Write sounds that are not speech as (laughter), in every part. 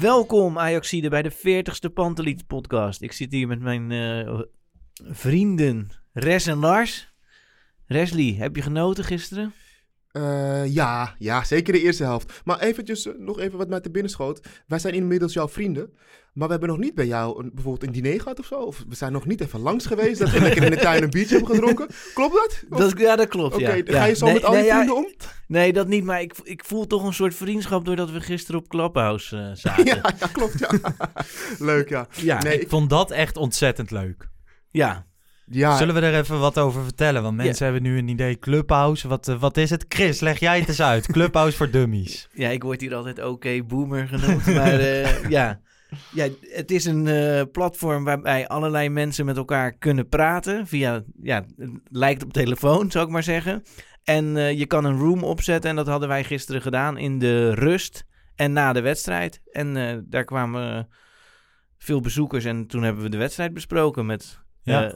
Welkom Ajaxide bij de 40ste Panteliet podcast. Ik zit hier met mijn eh, vrienden Res en Lars. Resli, heb je genoten gisteren? Eh, ja, ja, zeker de eerste helft. Maar eventjes, eh, nog even wat mij te binnen schoot. Wij zijn inmiddels jouw vrienden. Maar we hebben nog niet bij jou een, bijvoorbeeld een diner gehad of zo. Of we zijn nog niet even langs geweest. Dat we lekker in de tuin een biertje hebben gedronken. Klopt dat? Of- Dat, ja, dat klopt. Oké, Ja. ga je zo Nee, met al nee, je ja, vrienden om? Nee, dat niet, maar ik, ik voel toch een soort vriendschap doordat we gisteren op Clubhouse eh, (laughs) zaten. Ja, ja, klopt, ja. (laughs) Leuk, ja. ja. Nee, ik ik- vond dat echt ontzettend leuk. ja. Ja Zullen we er even wat over vertellen? Want mensen hebben nu een idee. Clubhouse, wat, eh, wat is het? Chris, leg jij het eens uit. (laughs) Clubhouse voor dummies. Ja, ik word hier altijd oké boomer genoemd. maar (laughs) eh, ja. ja, het is een eh, platform waarbij allerlei mensen met elkaar kunnen praten. Via, ja, het lijkt op telefoon, zou ik maar zeggen. En eh, je kan een room opzetten. En dat hadden wij gisteren gedaan in de rust en na de wedstrijd. En eh, daar kwamen veel bezoekers. En toen hebben we de wedstrijd besproken met Ja.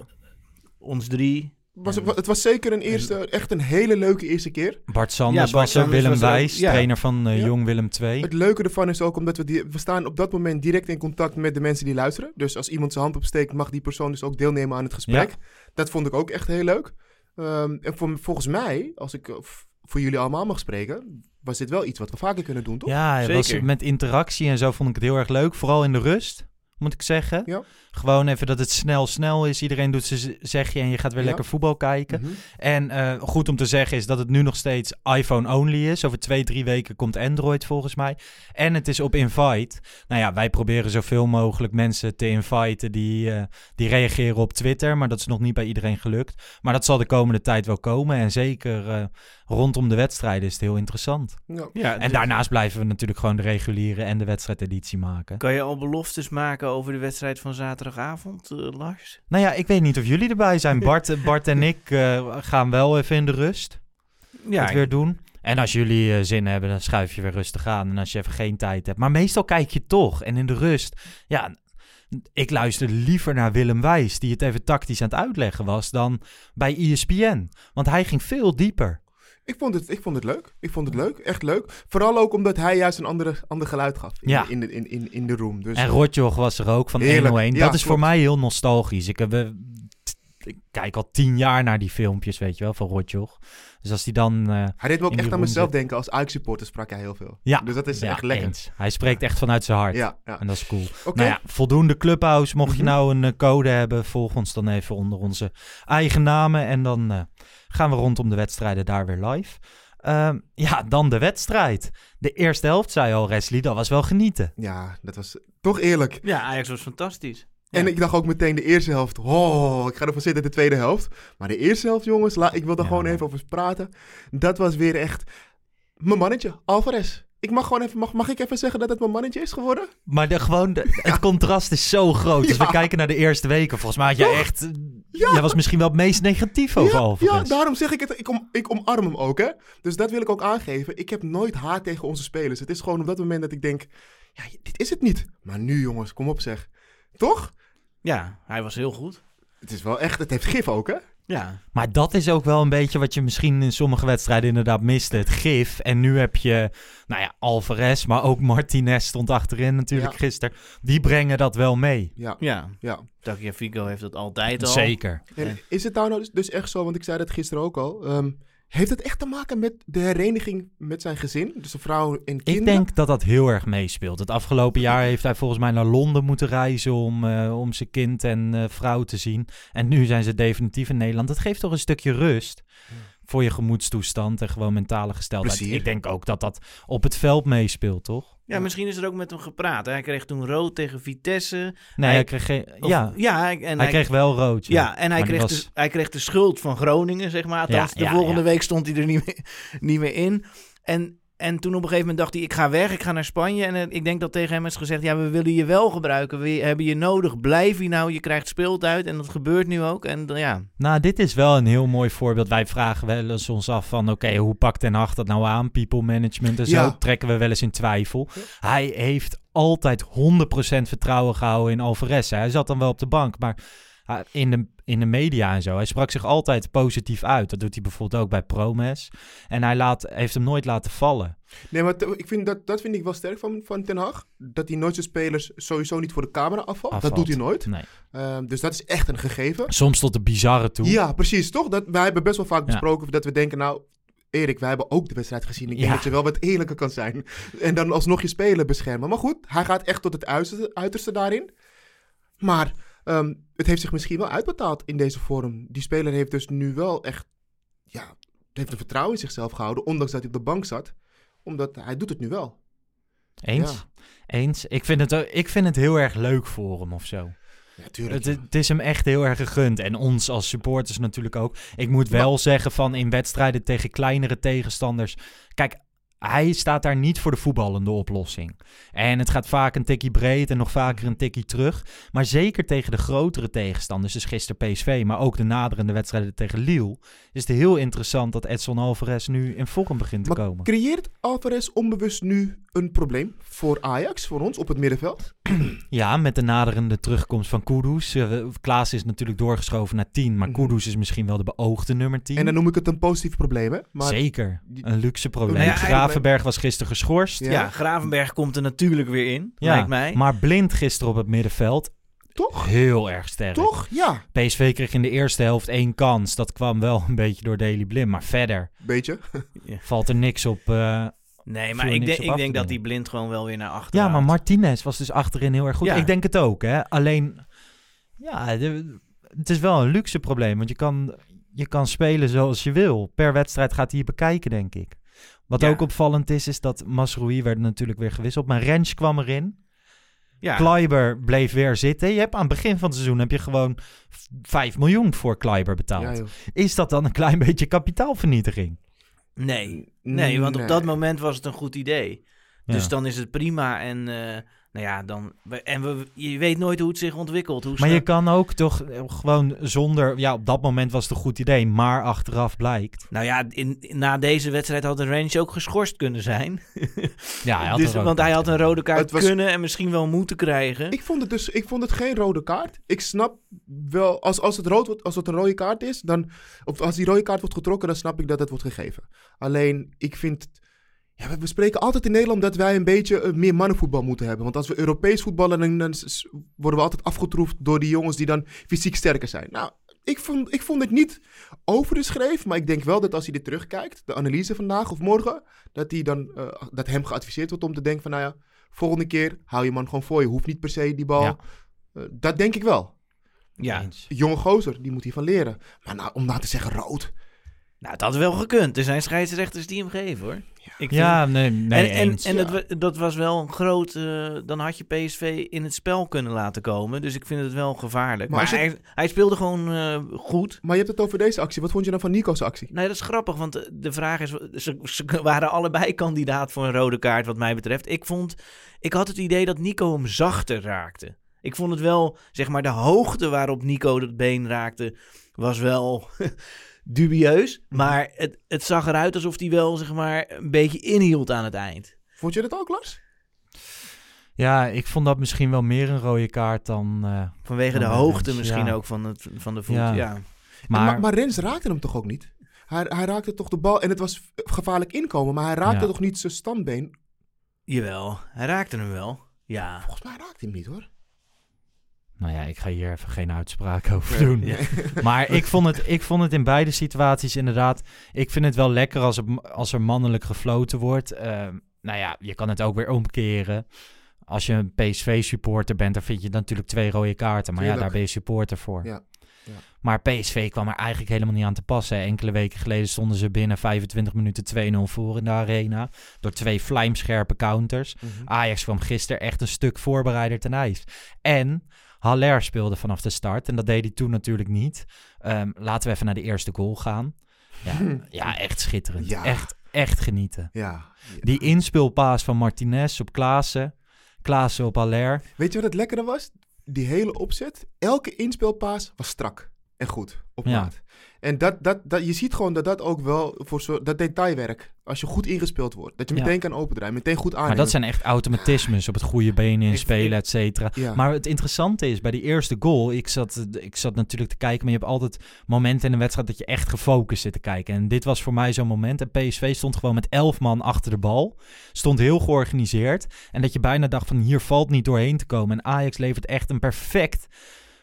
Ons drie. was, het was zeker een eerste, echt een hele leuke eerste keer. Bart Sanders Ja, Bart was er, Sanders Willem was Wijs, ja. trainer van eh, Ja. Jong Willem II. Het leuke ervan is ook omdat we, die, we staan op dat moment direct in contact met de mensen die luisteren. Dus als iemand zijn hand opsteekt, mag die persoon dus ook deelnemen aan het gesprek. Dat vond ik ook echt heel leuk. Ehm, en voor, volgens mij, als ik eh, voor jullie allemaal mag spreken, was dit wel iets wat we vaker kunnen doen, toch? Ja, was Zeker. met interactie en zo vond ik het heel erg leuk. Vooral in de rust, moet ik zeggen. Ja. Gewoon even dat het snel, snel is. Iedereen doet zijn zegje en je gaat weer Ja. lekker voetbal kijken. Mhm. En eh, goed om te zeggen is dat het nu nog steeds iPhone-only is. Over twee, drie weken komt Android volgens mij. En het is op invite. Nou ja, wij proberen zoveel mogelijk mensen te inviten die, eh, die reageren op Twitter. Maar dat is nog niet bij iedereen gelukt. Maar dat zal de komende tijd wel komen. En zeker eh, rondom de wedstrijden is het heel interessant. Ja. Ja, En dus daarnaast blijven we natuurlijk gewoon de reguliere en de wedstrijdeditie maken. Kan je al beloftes maken over de wedstrijd van zaterdagavond, eh, Lars? Nou ja, ik weet niet of jullie erbij zijn. (laughs) Bart, Bart en ik eh, gaan wel even in de rust. Ja, het weer doen. En als jullie eh, zin hebben, dan schuif je weer rustig aan. En als je even geen tijd hebt. Maar meestal kijk je toch. En in de rust, ja, ik luister liever naar Willem Wijs, die het even tactisch aan het uitleggen was, dan bij ESPN. Want hij ging veel dieper. Ik vond, het, ik vond het leuk. Ik vond het leuk. Echt leuk. Vooral ook omdat hij juist een andere, ander geluid gaf in, Ja. in, de, in, in, in de room. Dus, En Rotjoch was er ook van Heerlijk. 101. Ja, dat is voor mij heel nostalgisch. Ik, heb, eh, ik kijk al tien jaar naar die filmpjes, weet je wel, van Rotjoch. Dus als die dan... eh, hij deed me ook echt aan mezelf zit. denken. Als Ajax-supporter sprak hij heel veel. ja, Dus dat is ja, echt lekker. eens. Hij spreekt echt vanuit zijn hart. Ja, ja. En dat is cool. Nou ja, voldoende Clubhouse. Mocht je Mhm. nou een eh, code hebben, volg ons dan even onder onze eigen namen. En dan eh, gaan we rondom de wedstrijden daar weer live. Ehm, ja, dan de wedstrijd. De eerste helft, zei al Wesley, dat was wel genieten. Ja, dat was toch eerlijk. Ja, Ajax was fantastisch. En ik dacht ook meteen de eerste helft. Oh, ik ga ervan zitten de tweede helft. Maar de eerste helft, jongens, la, ik wil er Ja, gewoon even over praten. Dat was weer echt mijn mannetje, Alvarez. Ik mag gewoon even, mag, mag ik even zeggen dat het mijn mannetje is geworden? Maar de, gewoon de- (laughs) het contrast is zo groot. Als we Ja. kijken naar de eerste weken, volgens mij had jij echt... eh. Jij was misschien wel het meest negatief over Alvarez. ja, daarom zeg ik het. Ik, om, ik omarm hem ook, hè. Dus dat wil ik ook aangeven. Ik heb nooit haat tegen onze spelers. Het is gewoon op dat moment dat ik denk... Ja, dit is het niet. Maar nu, jongens, kom op zeg. Toch? Ja, hij was heel goed. Het is wel echt, het heeft gif ook, hè? Ja. Maar dat is ook wel een beetje wat je misschien in sommige wedstrijden inderdaad miste. Het gif. En nu heb je, nou ja, Alvarez, maar ook Martinez stond achterin natuurlijk Ja. gisteren. Die brengen dat wel mee. Ja, Ja. ja. Tagliafico heeft dat altijd al. Zeker. En is het nou nou dus, dus echt zo, want ik zei dat gisteren ook al. ehm, heeft het echt te maken met de hereniging met zijn gezin? Dus een vrouw en kinderen? Ik denk dat dat heel erg meespeelt. Het afgelopen jaar heeft hij volgens mij naar Londen moeten reizen om, eh, om zijn kind en eh, vrouw te zien. En nu zijn ze definitief in Nederland. Dat geeft toch een stukje rust voor je gemoedstoestand en gewoon mentale gesteldheid. Plezier. Ik denk ook dat dat op het veld meespeelt, toch? Ja, misschien is er ook met hem gepraat. hè. Hij kreeg toen rood tegen Vitesse. Nee, Hij- hij, kreeg geen... Of- ja, ja hij- en hij kreeg wel rood. Ja, Ja, en hij kreeg, was- de, hij kreeg de schuld van Groningen, zeg maar. Althans, Ja, de ja, volgende ja. week stond hij er niet meer, niet meer in. En, en toen op een gegeven moment dacht hij, ik ga weg, ik ga naar Spanje. En eh, ik denk dat tegen hem is gezegd, ja, we willen je wel gebruiken. We hebben je nodig, blijf hier nou, je krijgt speeltijd. En dat gebeurt nu ook. En dan, ja, Nou, dit is wel een heel mooi voorbeeld. Wij vragen wel eens ons af van... oké, hoe pakt Ten Hag dat nou aan? People management en zo Ja. trekken we wel eens in twijfel. Hij heeft altijd 100% vertrouwen gehouden in Alvarez. Hij zat dan wel op de bank, maar ah, in de, in de media en zo... hij sprak zich altijd positief uit. Dat doet hij bijvoorbeeld ook bij Promes. En hij laat, heeft hem nooit laten vallen. Nee, maar ik vind dat, dat vind ik wel sterk van, van Ten Hag. Dat hij nooit zijn spelers sowieso niet voor de camera afvalt. Dat doet hij nooit. Nee. Ehm, dus dat is echt een gegeven. Soms tot de bizarre toe. Ja, precies, toch? Dat, wij hebben best wel vaak Ja. besproken dat we denken, nou... Erik, wij hebben ook de wedstrijd gezien. Ik denk Ja. dat je wel wat eerlijker kan zijn. En dan alsnog je spelen beschermen. Maar goed, hij gaat echt tot het uiterste, uiterste daarin. Maar ehm, het heeft zich misschien wel uitbetaald in deze vorm. Die speler heeft dus nu wel echt... Ja, heeft een vertrouwen in zichzelf gehouden. Ondanks dat hij op de bank zat. Omdat hij doet het nu wel. Eens? Ja. Eens. Ik vind, het, ik vind het heel erg leuk voor hem of zo. Ja, tuurlijk. Het, het is hem echt heel erg gegund. En ons als supporters natuurlijk ook. Ik moet wel zeggen van in wedstrijden tegen kleinere tegenstanders. Kijk, hij staat daar niet voor de voetballende oplossing. En het gaat vaak een tikkie breed en nog vaker een tikkie terug. Maar zeker tegen de grotere tegenstanders, dus gisteren PSV, maar ook de naderende wedstrijden tegen Lille, is het heel interessant dat Edson Alvarez nu in vorm begint te Maar komen. creëert Alvarez onbewust nu een probleem voor Ajax, voor ons op het middenveld? (clears throat) Ja, met de naderende terugkomst van Kudus. Uh, Klaas is natuurlijk doorgeschoven naar 10, maar Mhm. Kudus is misschien wel de beoogde nummer 10. En dan noem ik het een positief probleem, hè? Maar Zeker, een luxe probleem. Ja, Gravenberg was gisteren geschorst. Ja. ja. Gravenberg komt er natuurlijk weer in, Ja, lijkt mij. Maar blind gisteren op het middenveld, toch? heel erg sterk. Toch? Ja. PSV kreeg in de eerste helft één kans. Dat kwam wel een beetje door Daily Blind. Maar verder Beetje. valt er niks op. eh, Nee, maar ik, denk, op ik denk dat die blind gewoon wel weer naar achter Ja, maar. Martinez was dus achterin heel erg goed. Ja. Ik denk het ook, hè. Alleen, ja, de- het is wel een luxe probleem. Want je kan, je kan spelen zoals je wil. Per wedstrijd gaat hij je bekijken, denk ik. Wat Ja. ook opvallend is, is dat Masroui werd natuurlijk weer gewisseld. Maar Rens kwam erin. Ja. Kleiber bleef weer zitten. Je hebt aan het begin van het seizoen heb je gewoon v- 5 miljoen voor Kleiber betaald. Ja, is dat dan een klein beetje kapitaalvernietiging? Nee. nee, want Nee. op dat moment was het een goed idee. Dus Ja. dan is het prima en... eh, nou ja, dan... En we, je weet nooit hoe het zich ontwikkelt. Hoe Maar je kan ook toch eh, gewoon zonder... Ja, op dat moment was het een goed idee, maar achteraf blijkt... Nou ja, in, na deze wedstrijd had de range ook geschorst kunnen zijn. (laughs) Ja, hij had dus, want hij had een rode kaart was- kunnen en misschien wel moeten krijgen. Ik vond het dus ik vond het geen rode kaart. Ik snap wel, als, als, het rood wordt, als het een rode kaart is, dan, of als die rode kaart wordt getrokken, dan snap ik dat het wordt gegeven. Alleen, ik vind, ja, we- spreken altijd in Nederland dat wij een beetje eh, meer mannenvoetbal moeten hebben. Want als we Europees voetballen, dan, worden we altijd afgetroefd door die jongens die dan fysiek sterker zijn. Nou, ik vond, ik vond het niet over de schreef, maar ik denk wel dat als hij dit terugkijkt, de analyse vandaag of morgen, dat, hij dan, eh, dat hem geadviseerd wordt om te denken van, nou ja, volgende keer hou je man gewoon voor je. Hoeft niet per se die bal. Ja. Eh, dat denk ik wel. ja. Jonge gozer, die moet hiervan leren. Maar nou, om nou te zeggen rood. Nou dat had wel gekund. Er zijn scheidsrechters die hem geven hoor. Ik vind- Ja, nee, nee en en, eens. en ja. dat, wa- dat was wel een groot... eh, dan had je PSV in het spel kunnen laten komen. Dus ik vind het wel gevaarlijk. Maar hij, hij speelde gewoon eh, goed. Maar je hebt het over deze actie. Wat vond je dan van Nico's actie? Nee, dat is grappig, want de- de vraag is... Ze, ze waren allebei (laughs) kandidaat voor een rode kaart wat mij betreft. Ik vond... Ik had het idee dat Nico hem zachter raakte. Ik vond het wel, zeg maar, de hoogte waarop Nico het been raakte... was wel (laughs) dubieus. Maar het, het zag eruit alsof hij wel, zeg maar, een beetje inhield aan het eind. Vond je dat ook, Lars? Ja, ik vond dat misschien wel meer een rode kaart dan... eh, Vanwege de dan hoogte Rens, misschien ja. ook van, het, van de voet. Ja. Ja. Maar, Maar, maar, Rens raakte hem toch ook niet? Hij, hij raakte toch de bal en het was gevaarlijk inkomen, maar hij raakte Ja. toch niet zijn standbeen? Jawel, hij raakte hem wel. Ja. Volgens mij raakte hij hem niet hoor. Nou ja, ik ga hier even geen uitspraak over doen. Ja. (laughs) Maar ik vond, het, ik vond het in beide situaties inderdaad... Ik vind het wel lekker als er, als er mannelijk gefloten wordt. Ehm, nou ja, je kan het ook weer omkeren. Als je een PSV-supporter bent, dan vind je natuurlijk twee rode kaarten. Maar ja, daar ben je supporter voor. Ja, ja. Maar PSV kwam er eigenlijk helemaal niet aan te passen. Enkele weken geleden stonden ze binnen 25 minuten 2-0 voor in de arena. Door twee vlijmscherpe counters. Mhm. Ajax kwam gisteren echt een stuk voorbereider ten ijs. En Haller speelde vanaf de start. En dat deed hij toen natuurlijk niet. Ehm, laten we even naar de eerste goal gaan. Ja, ja echt schitterend. Ja. Echt, echt genieten. Ja. Die inspeelpaas van Martinez op Klaassen. Klaassen op Haller. Weet je wat het lekkere was? Die hele opzet, elke inspeelpaas was strak en goed op Ja. maat. En dat, dat, dat, je ziet gewoon dat dat ook wel voor zo, dat detailwerk, als je goed ingespeeld wordt, dat je Ja. meteen kan opendraaien, meteen goed aannemen. Maar dat zijn echt automatismes op het goede been inspelen, et cetera. Ja. Maar het interessante is, bij die eerste goal, ik zat, ik zat natuurlijk te kijken, maar je hebt altijd momenten in een wedstrijd dat je echt gefocust zit te kijken. En dit was voor mij zo'n moment. En PSV stond gewoon met elf man achter de bal. Stond heel georganiseerd. En dat je bijna dacht van hier valt niet doorheen te komen. En Ajax levert echt een perfect,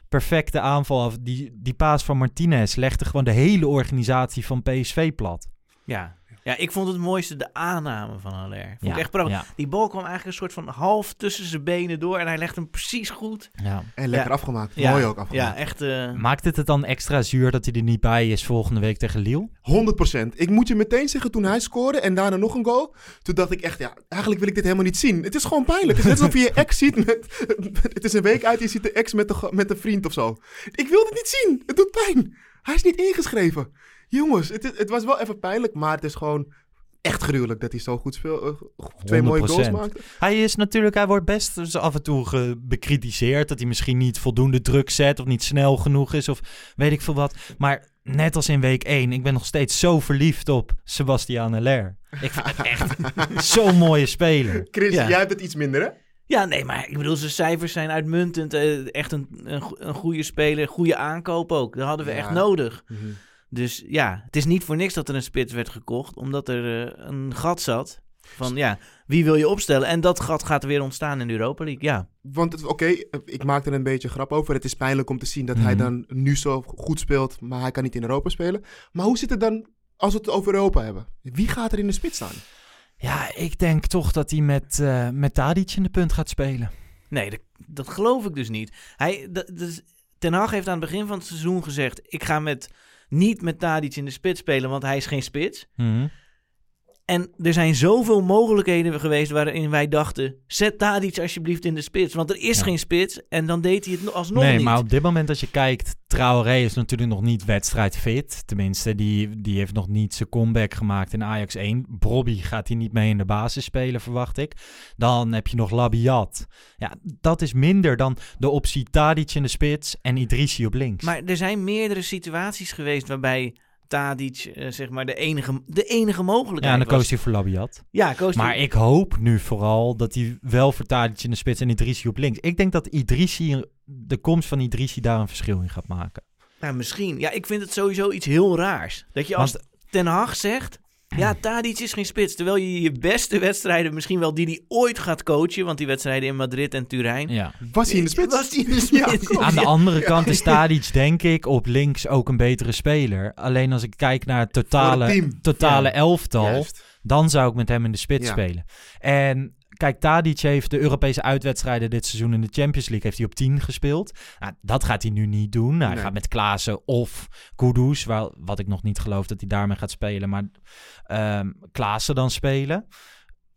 perfecte aanval af. Die, die paas van Martinez legde gewoon de hele organisatie van PSV plat. Ja. Ja, ik vond het mooiste de aanname van Haller. Vond ik echt prachtig. ja. Die bal kwam eigenlijk een soort van half tussen zijn benen door en hij legt hem precies goed. Ja. En lekker Ja. afgemaakt, Ja. mooi ook afgemaakt. Ja, echt. eh, Maakt het het dan extra zuur dat hij er niet bij is volgende week tegen Lille? 100%. Ik moet je meteen zeggen, toen hij scoorde en daarna nog een goal, toen dacht ik echt, ja, eigenlijk wil ik dit helemaal niet zien. Het is gewoon pijnlijk. Het is net alsof je je ex ziet met, (laughs) het is een week uit en je ziet de ex met, de, met een vriend of zo. Ik wil dit niet zien. Het doet pijn. Hij is niet ingeschreven. Jongens, het, het was wel even pijnlijk, maar het is gewoon echt gruwelijk dat hij zo goed speelt. eh, twee mooie goals 100%. maakte. Hij is natuurlijk, hij wordt best dus af en toe bekritiseerd dat hij misschien niet voldoende druk zet of niet snel genoeg is of weet ik veel wat. Maar net als in week 1, ik ben nog steeds zo verliefd op Sebastian Haller. Ik vind het echt (laughs) zo'n mooie speler. Chris, Ja. jij hebt het iets minder, hè? Ja, nee, maar ik bedoel, zijn cijfers zijn uitmuntend. eh, echt een, een, go- een goede speler, goede aankoop ook. Dat hadden we Ja. echt nodig. Dus ja, het is niet voor niks dat er een spits werd gekocht, omdat er eh, een gat zat. Van ja, wie wil je opstellen? En dat gat gaat er weer ontstaan in de Europa League. Ja, Want het- oké, ik maak er een beetje grap over. Het is pijnlijk om te zien dat hij Mhm. dan nu zo goed speelt, maar hij kan niet in Europa spelen. Maar hoe zit het dan als we het over Europa hebben? Wie gaat er in de spits staan? Ja, ik denk toch dat hij met, eh met Tadic in de punt gaat spelen. nee, dat, dat geloof ik dus niet. Hij, dat, dus, Ten Hag heeft aan het begin van het seizoen gezegd: ik ga met, niet met Tadic in de spits spelen, want hij is geen spits. Mhm. En er zijn zoveel mogelijkheden geweest waarin wij dachten: zet Tadic alsjeblieft in de spits. Want er is Ja. geen spits. En dan deed hij het no- alsnog nee, niet. maar op dit moment als je kijkt, Traoré is natuurlijk nog niet wedstrijdfit. Tenminste, die, die heeft nog niet zijn comeback gemaakt in Ajax 1. Brobby gaat hij niet mee in de basis spelen, verwacht ik. Dan heb je nog Labiat. Ja, dat is minder dan de optie Tadic in de spits en Idrissi op links. Maar er zijn meerdere situaties geweest waarbij Tadic eh, zeg maar de enige, de enige mogelijkheid ja, en dan was. koos hij voor Labiat. Ja, koos Maar ik hoop nu vooral dat hij wel voor Tadic in de spits en Idrissi op links. Ik denk dat Idrissi, de komst van Idrissi daar een verschil in gaat maken. Nou, misschien. Ja, ik vind het sowieso iets heel raars. Dat je als Want- Ten Hag zegt... Ja, Tadic is geen spits. Terwijl je je beste wedstrijden, misschien wel die die ooit gaat coachen... want die wedstrijden in Madrid en Turijn... Ja. Was hij in de spits? Was hij in de Ja, spits? klopt. Aan de andere kant is Tadic denk ik op links ook een betere speler. Alleen als ik kijk naar het totale, totale Ja. elftal, Juist. dan zou ik met hem in de spits Ja. spelen. En kijk, Tadic heeft de Europese uitwedstrijden dit seizoen in de Champions League heeft hij op 10 gespeeld. Nou, dat gaat hij nu niet doen. Hij Nee. gaat met Klaassen of Kudus, wel, wat ik nog niet geloof dat hij daarmee gaat spelen, maar ehm Klaassen dan spelen.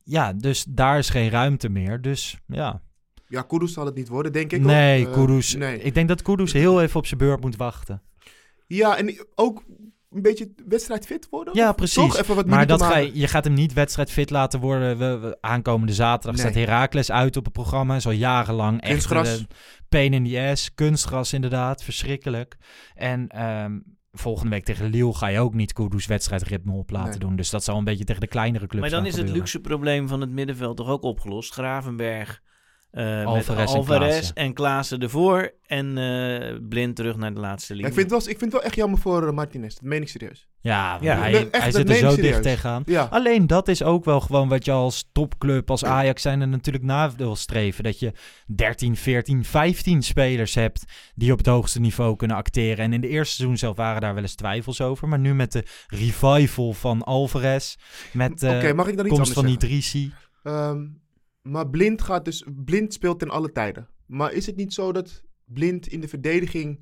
Ja, dus daar is geen ruimte meer. Dus ja. Ja, Kudus zal het niet worden, denk ik. Nee. Eh, Kudus. nee. Ik denk dat Kudus heel even op zijn beurt moet wachten. Ja, en ook een beetje wedstrijdfit worden? Ja, precies. Toch even wat Maar dat ga je, je gaat hem niet wedstrijdfit laten worden. We, we- aankomende zaterdag Nee. staat Heracles uit op het programma. Is al jarenlang echt Kunstgras. een pain in the ass. Kunstgras inderdaad, verschrikkelijk. En ehm, volgende week tegen Lille ga je ook niet Kudus wedstrijdritme op laten Nee. doen. Dus dat zal een beetje tegen de kleinere clubs Maar dan is het gebeuren. luxe probleem van het middenveld toch ook opgelost. Gravenberg Eh, Alvarez met en Alvarez Klaassen. en Klaassen ervoor. En eh, blind terug naar de laatste Ja, linie. ik, vind het wel, ik vind het wel echt jammer voor eh, Martinez. Dat meen ik serieus. Ja, Ja, hij, echt, hij zit er zo serieus. dicht tegenaan. Ja. Alleen dat is ook wel gewoon wat je als topclub, als Ajax zijn er natuurlijk na wil streven. Dat je 13, 14, 15 spelers hebt die op het hoogste niveau kunnen acteren. En in de eerste seizoen zelf waren daar wel eens twijfels over. Maar nu met de revival van Alvarez, met de komst van zeggen? Idrissi. Ehm, maar Blind gaat dus... Blind speelt ten alle tijden. Maar is het niet zo dat Blind in de verdediging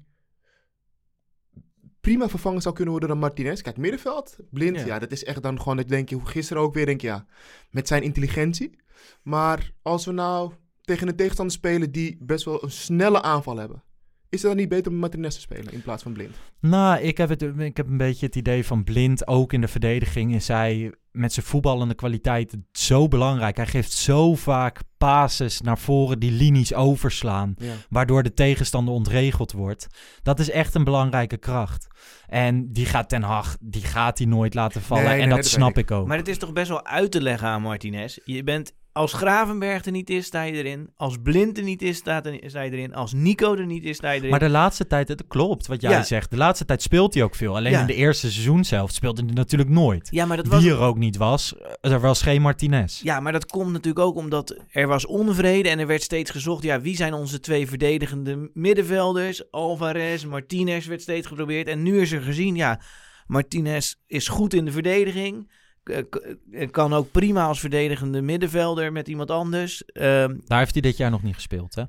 prima vervangen zou kunnen worden dan Martinez? Kijk, middenveld, Blind, Ja. ja, dat is echt dan gewoon, dat denk je, hoe gisteren ook weer, denk je, ja, met zijn intelligentie. Maar als we nou tegen een tegenstander spelen die best wel een snelle aanval hebben, is het dan niet beter om Martinez te spelen in plaats van Blind? Nou, ik heb, het, ik heb een beetje het idee van Blind, ook in de verdediging, is hij met zijn voetballende kwaliteit zo belangrijk. Hij geeft zo vaak passes naar voren die linies overslaan, Ja. waardoor de tegenstander ontregeld wordt. Dat is echt een belangrijke kracht. En die gaat Ten Hag, die gaat hij nooit laten vallen. Nee, en nee, dat snap weet ik ook. Maar het is toch best wel uit te leggen aan Martinez. Je bent, als Gravenberg er niet is, sta je erin. Als Blind er niet is, staat sta je erin. Als Nico er niet is, sta je erin. Maar de laatste tijd, het klopt wat jij Ja. zegt. De laatste tijd speelt hij ook veel. Alleen Ja. in de eerste seizoen zelf speelde hij natuurlijk nooit. ja, maar dat was... Wie er ook niet was, er was geen Martinez. Ja, maar dat komt natuurlijk ook omdat er was onvrede en er werd steeds gezocht. Ja, wie zijn onze twee verdedigende middenvelders? Alvarez, Martinez werd steeds geprobeerd. En nu is er gezien, ja, Martinez is goed in de verdediging. K- k- Kan ook prima als verdedigende middenvelder met iemand anders. Ehm, Daar heeft hij dit jaar nog niet gespeeld, hè?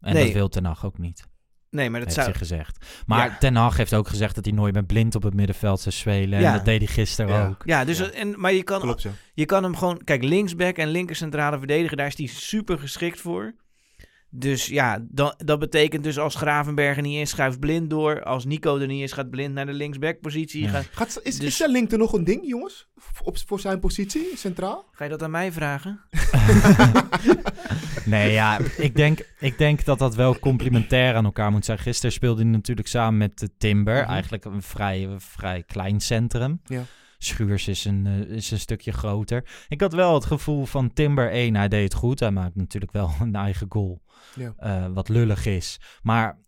En Nee. dat wil Ten Hag ook niet, nee, maar dat heeft zou... hij gezegd. Maar Ja. Ten Hag heeft ook gezegd dat hij nooit met blind op het middenveld zou spelen. Ja. En dat deed hij gisteren Ja. ook. Ja, dus, En, maar je kan, Klopt, ja. je kan hem gewoon... Kijk, linksback en linker centrale verdediger, daar is hij super geschikt voor. Dus ja, dan, dat betekent dus als Gravenberg er niet is, schuift Blind door. Als Nico er niet is, gaat Blind naar de linksback-positie. Ja. Ga, Gaat, is, Dus- is zijn link er nog een ding, jongens? Op, voor zijn positie, centraal? ga je dat aan mij vragen? (laughs) Nee, ja, ik denk, ik denk dat dat wel complementair aan elkaar moet zijn. Gisteren speelde hij natuurlijk samen met de Timber. Mhm. Eigenlijk een vrij, vrij klein centrum. Ja. Schuurs is een, eh, is een stukje groter. Ik had wel het gevoel van Timber 1, hij deed het goed. Hij maakt natuurlijk wel (laughs) een eigen goal. Ja. eh, wat lullig is. Maar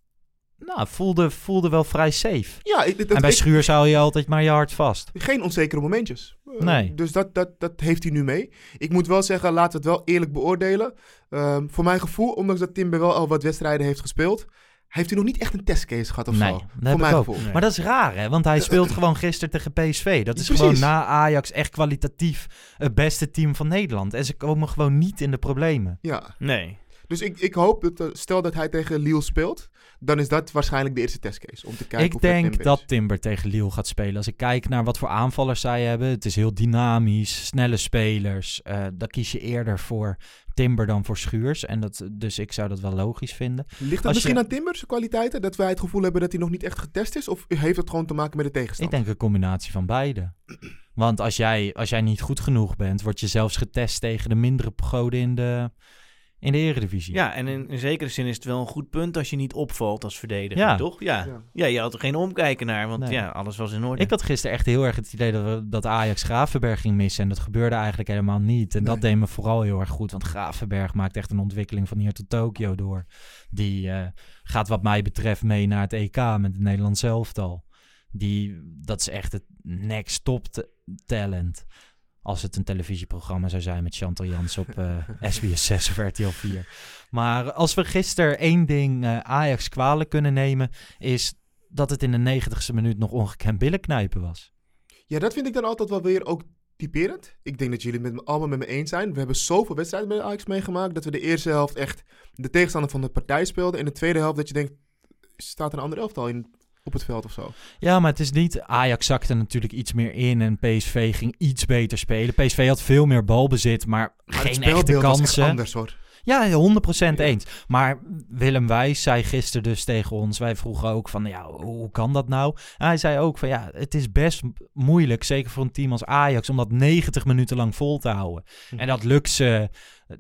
nou, voelde, voelde wel vrij safe. Ja, dat, en bij ik- Schuurs hou je altijd maar je hart vast. Geen onzekere momentjes. Eh, Nee. Dus dat, dat, dat heeft hij nu mee. Ik moet wel zeggen, laten we het wel eerlijk beoordelen. Ehm, voor mijn gevoel, ondanks dat Timber wel al wat wedstrijden heeft gespeeld, heeft hij nog niet echt een testcase gehad of Nee, zo. dat Voor heb mijn ik ook. gevoel. Nee. Maar dat is raar, hè? Want hij speelt gewoon gisteren tegen PSV. Dat is Precies. gewoon na Ajax echt kwalitatief het beste team van Nederland. En ze komen gewoon niet in de problemen. Ja, Nee. dus ik, ik hoop dat, eh, stel dat hij tegen Lille speelt, dan is dat waarschijnlijk de eerste testcase. Om te kijken ik denk Timber dat. Timber tegen Lille gaat spelen. Als ik kijk naar wat voor aanvallers zij hebben. Het is heel dynamisch, snelle spelers. eh dan kies je eerder voor Timber dan voor Schuurs. En dat, dus ik zou dat wel logisch vinden. Ligt dat als misschien je- aan Timber, zijn kwaliteiten? Dat wij het gevoel hebben dat hij nog niet echt getest is? Of heeft het gewoon te maken met de Ik tegenstander? denk een combinatie van beide. Want als jij, als jij niet goed genoeg bent, word je zelfs getest tegen de mindere goden in de, in de eredivisie. Ja, en in, in zekere zin is het wel een goed punt als je niet opvalt als verdediger, Ja. toch? Ja. Ja. ja. je had er geen omkijken naar, want Nee. ja, alles was in orde. Ik had gisteren echt heel erg het idee dat, we, dat Ajax Gravenberg ging missen. En dat gebeurde eigenlijk helemaal niet. En dat deed me vooral heel erg goed. Want Gravenberg maakt echt een ontwikkeling van hier tot Tokio door. Die eh, gaat wat mij betreft mee naar het EK met het Nederlands elftal. Die, dat is echt het next top talent. Als het een televisieprogramma zou zijn met Chantal Jans op eh, (laughs) SBS 6 of RTL 4. Maar als we gisteren één ding eh, Ajax kwalijk kunnen nemen... is dat het in de negentigste minuut nog ongekend billenknijpen was. Ja, dat vind ik dan altijd wel weer ook typerend. Ik denk dat jullie het met me, allemaal met me eens zijn. We hebben zoveel wedstrijden bij Ajax meegemaakt... dat we de eerste helft echt de tegenstander van de partij speelden. En de tweede helft dat je denkt... staat er een ander elftal in, op het veld of zo? Ja, maar het is niet... Ajax zakte natuurlijk iets meer in en PSV ging iets beter spelen. PSV had veel meer balbezit, maar geen echte kansen. anders hoor. Ja, 100% eens. Maar Willem Wijs zei gisteren dus tegen ons, wij vroegen ook van, ja, hoe kan dat nou? En hij zei ook van, ja, het is best moeilijk, zeker voor een team als Ajax, om dat 90 minuten lang vol te houden. En dat lukt ze,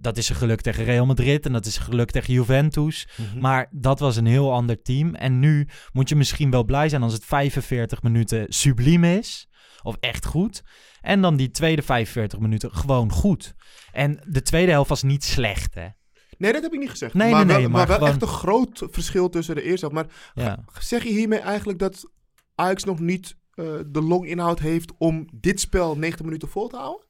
dat is een geluk tegen Real Madrid en dat is een geluk tegen Juventus. Mhm. Maar dat was een heel ander team. En nu moet je misschien wel blij zijn als het 45 minuten subliem is. Of echt goed. En dan die tweede 45 minuten gewoon goed. En de tweede helft was niet slecht, hè? Nee, dat heb ik niet gezegd. Nee, maar nee, wel, maar wel gewoon- echt een groot verschil tussen de eerste helft. Maar Ja. zeg je hiermee eigenlijk dat Ajax nog niet eh, de longinhoud heeft om dit spel 90 minuten vol te houden?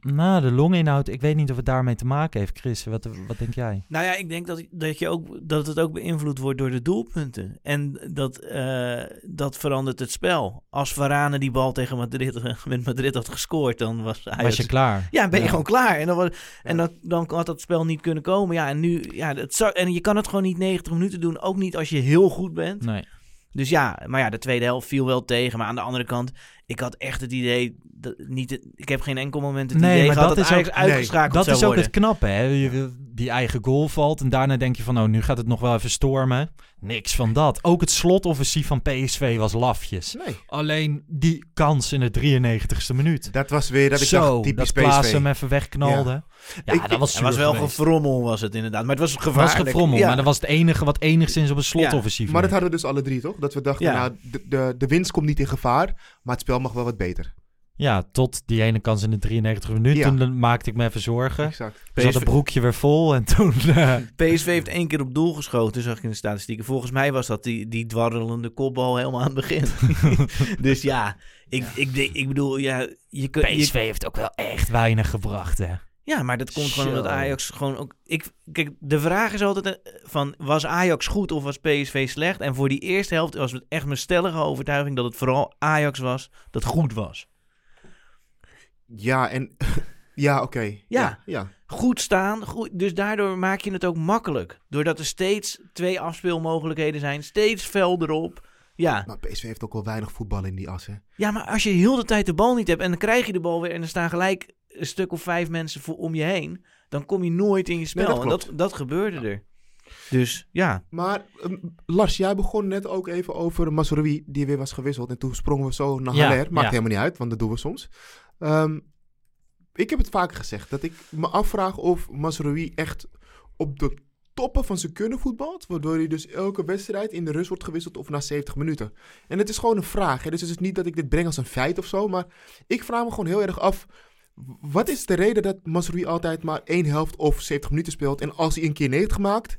Nou, de longinhoud, ik weet niet of het daarmee te maken heeft. Chris, wat, wat denk jij? Nou ja, ik denk dat, dat, je ook, dat het ook beïnvloed wordt door de doelpunten. En dat, eh, dat verandert het spel. Als Varane die bal tegen Madrid, (laughs) met Madrid had gescoord, dan was Ajax... Was je klaar? Ja, ben je Ja. gewoon klaar. En, dan, was, en dat, dan had dat spel niet kunnen komen. Ja, en nu... Ja, zou, en je kan het gewoon niet 90 minuten doen. Ook niet als je heel goed bent. Nee. Dus ja, maar ja, de tweede helft viel wel tegen. Maar aan de andere kant, ik had echt het idee... Dat niet ik heb geen enkel moment het Nee, idee maar gehad dat dat, is ook- uitgeschakeld Dat zou is ook worden. het knappe, hè? Je- Die eigen goal valt en daarna denk je van, nou, nu gaat het nog wel even stormen. Niks van dat. Ook het slotoffensief van PSV was lafjes. Nee. Alleen die kans in de 93ste minuut. Dat was weer dat ik Zo, dacht, typisch dat PSV. hem even wegknalde. Ja, Ik- dat was Het was wel geweest. gefrommel, was het inderdaad. Maar het was Het gevaarlijk. was gefrommel, Ja. maar dat was het enige wat enigszins op een slotoffensief Maar dat hadden we dus alle drie, toch? Dat we dachten, Ja. nou, de, de, de winst komt niet in gevaar, maar het spel mag wel wat beter. Ja, tot die ene kans in de 93 minuten. Ja. Toen maakte ik me even zorgen. Exact. Toen zat het broekje weer vol en toen... eh, PSV heeft één keer op doel geschoten, zag ik in de statistieken. Volgens mij was dat die, die dwarrelende kopbal helemaal aan het begin. (laughs) dus ja, ik, Ik, denk- ik bedoel, ja, je kunt... je- PSV heeft ook wel echt weinig gebracht, hè? Ja, maar dat komt gewoon omdat Ajax gewoon ook... Ik, kijk, de vraag is altijd eh, van, was Ajax goed of was PSV slecht? En voor die eerste helft was het echt mijn stellige overtuiging dat het vooral Ajax was dat goed was. Ja, en... (laughs) ja, oké. Ja. ja. ja. Goed staan, goed, dus daardoor maak je het ook makkelijk. Doordat er steeds twee afspeelmogelijkheden zijn, steeds fel erop. Ja. Maar PSV heeft ook wel weinig voetbal in die as, hè? ja, maar als je heel de tijd de bal niet hebt en dan krijg je de bal weer en er staan gelijk een stuk of vijf mensen voor om je heen, dan kom je nooit in je spel. dat en dat, dat gebeurde er. Dus ja. Maar ehm, Lars, jij begon net ook even over Mazraoui, die weer was gewisseld. En toen sprongen we zo naar Ja, Haller. Maakt ja. helemaal niet uit, want dat doen we soms. Ehm, ik heb het vaker gezegd, dat ik me afvraag of Mazraoui echt op de toppen van zijn kunnen voetbalt. Waardoor hij dus elke wedstrijd in de rust wordt gewisseld of na 70 minuten. En het is gewoon een vraag. Hè? Dus het is niet dat ik dit breng als een feit of zo. Maar ik vraag me gewoon heel erg af. Wat is de reden dat Mazraoui altijd maar één helft of 70 minuten speelt? En als hij een keer 90 maakt,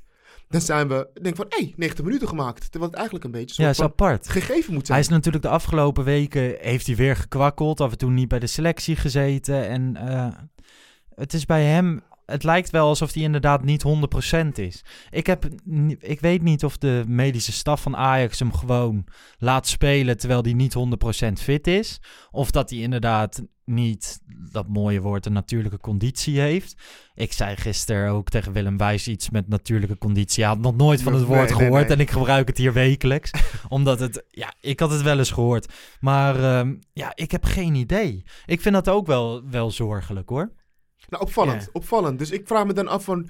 dan zijn we, denk van, hé, hey, 90 minuten gemaakt. Terwijl het eigenlijk een beetje Ja, een is apart. gegeven moet zijn. Hij is natuurlijk de afgelopen weken heeft hij weer gekwakkeld. Af en toe niet bij de selectie gezeten. En eh, het is bij hem. Het lijkt wel alsof hij inderdaad niet 100% is. Ik, heb, ik weet niet of de medische staf van Ajax hem gewoon laat spelen terwijl hij niet 100% fit is. Of dat hij inderdaad niet dat mooie woord een natuurlijke conditie heeft. Ik zei gisteren ook tegen Willem Wijs iets met natuurlijke conditie. Hij had nog nooit van het woord nee, gehoord nee. en ik gebruik het hier wekelijks. (laughs) omdat het, ja, ik had het wel eens gehoord. Maar ehm, ja, ik heb geen idee. Ik vind dat ook wel, wel zorgelijk hoor. Nou, opvallend, opvallend. Dus ik vraag me dan af van...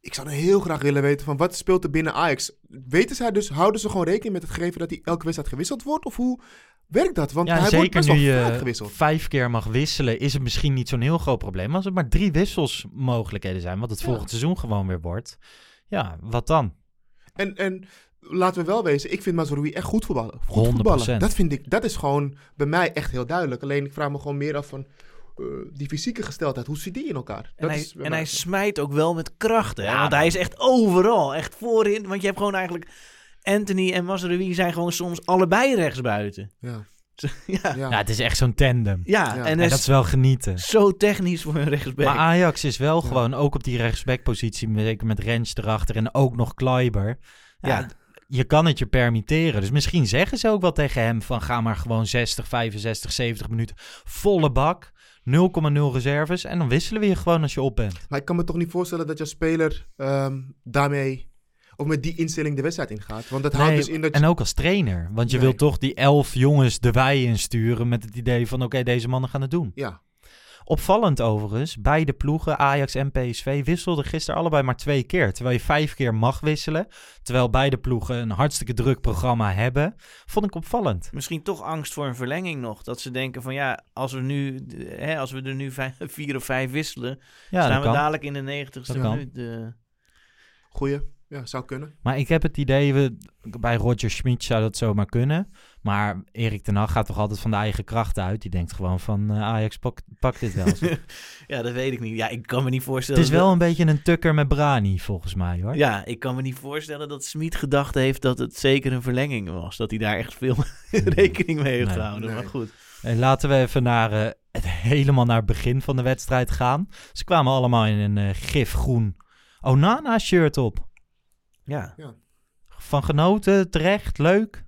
Ik zou nou heel graag willen weten van wat speelt er binnen Ajax. Weten zij dus, houden ze gewoon rekening met het gegeven dat hij elke wedstrijd gewisseld wordt? Of hoe werkt dat? Want Ja, hij wordt best nu wel vaak je gewisseld. vijf keer mag wisselen, is het misschien niet zo'n heel groot probleem. Als er maar drie wisselsmogelijkheden zijn, wat het Ja. volgend seizoen gewoon weer wordt. Ja, wat dan? En, en laten we wel wezen, ik vind Mazraoui echt goed voetballen. Goed 100%. voetballen. Dat vind ik, dat is gewoon bij mij echt heel duidelijk. Alleen ik vraag me gewoon meer af van eh, die fysieke gesteldheid. Hoe zit die in elkaar? En, Dat hij, is en hij smijt ook wel met krachten. Ja, want man. hij is echt overal. Echt voorin. Want je hebt gewoon eigenlijk... Anthony en Mazraoui zijn gewoon soms allebei rechtsbuiten. Ja. (laughs) ja. Ja. Ja, het is echt zo'n tandem. Ja, Ja. en En dat is wel genieten. zo technisch voor een rechtsback. Maar Ajax is wel gewoon, ook op die rechtsbackpositie, zeker met Rens erachter en ook nog Kleiber. Ja, Ja. je kan het je permitteren. Dus misschien zeggen ze ook wel tegen hem van ga maar gewoon 60, 65, 70 minuten volle bak. 0,0 reserves en dan wisselen we je gewoon als je op bent. Maar ik kan me toch niet voorstellen dat je als speler ehm, daarmee... Of met die instelling de wedstrijd ingaat. Want dat houdt dus in dat je... En ook als trainer. Want je Nee. wilt toch die elf jongens de wei insturen met het idee van oké, deze mannen gaan het doen. Ja, Opvallend overigens, beide ploegen, Ajax en PSV, wisselden gisteren allebei maar twee keer. Terwijl je vijf keer mag wisselen. Terwijl beide ploegen een hartstikke druk programma hebben. Vond ik opvallend. Misschien toch angst voor een verlenging nog. Dat ze denken van ja, als we, nu, hè, als we er nu vijf, (laughs) vier of vijf wisselen... Ja, staan we kan. dadelijk in de negentigste minuut. eh. goeie. Ja, zou kunnen. Maar ik heb het idee, we, bij Roger Schmid zou dat zomaar kunnen. Maar Erik ten Hag gaat toch altijd van de eigen kracht uit. Die denkt gewoon van eh, Ajax pak, pak dit wel. (laughs) het ja, dat weet ik niet. Ja, ik kan me niet voorstellen... is wel een beetje een tukker met Brani, volgens mij hoor. Ja, ik kan me niet voorstellen dat Smit gedacht heeft dat het zeker een verlenging was. Dat hij daar echt veel (laughs) rekening mee heeft Nee. gehouden. Nee. Maar goed. En laten we even naar eh, het helemaal naar het begin van de wedstrijd gaan. Ze kwamen allemaal in een eh, gifgroen Onana-shirt op. Ja. Van genoten, terecht, leuk.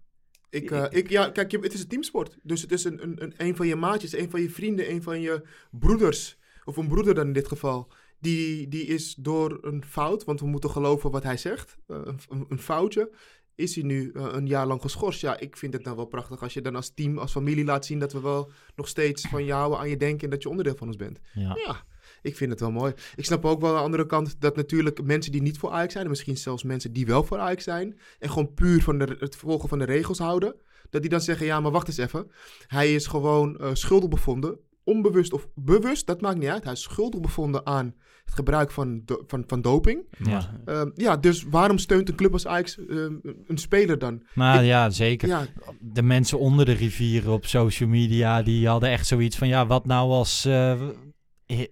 Ik, eh, ik, ja, kijk, het is een teamsport. Dus het is een, een, een, een van je maatjes, een van je vrienden, een van je broeders. Of een broeder dan in dit geval. Die, die is door een fout, want we moeten geloven wat hij zegt. eh, een, een, foutje. Is hij nu eh, een jaar lang geschorst? Ja, ik vind het nou wel prachtig als je dan als team, als familie laat zien dat we wel nog steeds van houden, aan je denken en dat je onderdeel van ons bent. Ja. Ja, ik vind het wel mooi. Ik snap ook wel aan de andere kant dat natuurlijk mensen die niet voor Ajax zijn, en misschien zelfs mensen die wel voor Ajax zijn, en gewoon puur van de, het volgen van de regels houden, dat die dan zeggen, ja, maar wacht eens even. Hij is gewoon eh, schuldig bevonden, onbewust of bewust, dat maakt niet uit. Hij is schuldig bevonden aan het gebruik van, do- van, van doping. Ja. Ehm, ja, dus waarom steunt een club als Ajax ehm, een speler dan? Ik- ja, zeker. Ja, De mensen onder de rivieren op social media, die hadden echt zoiets van... Ja, wat nou als eh,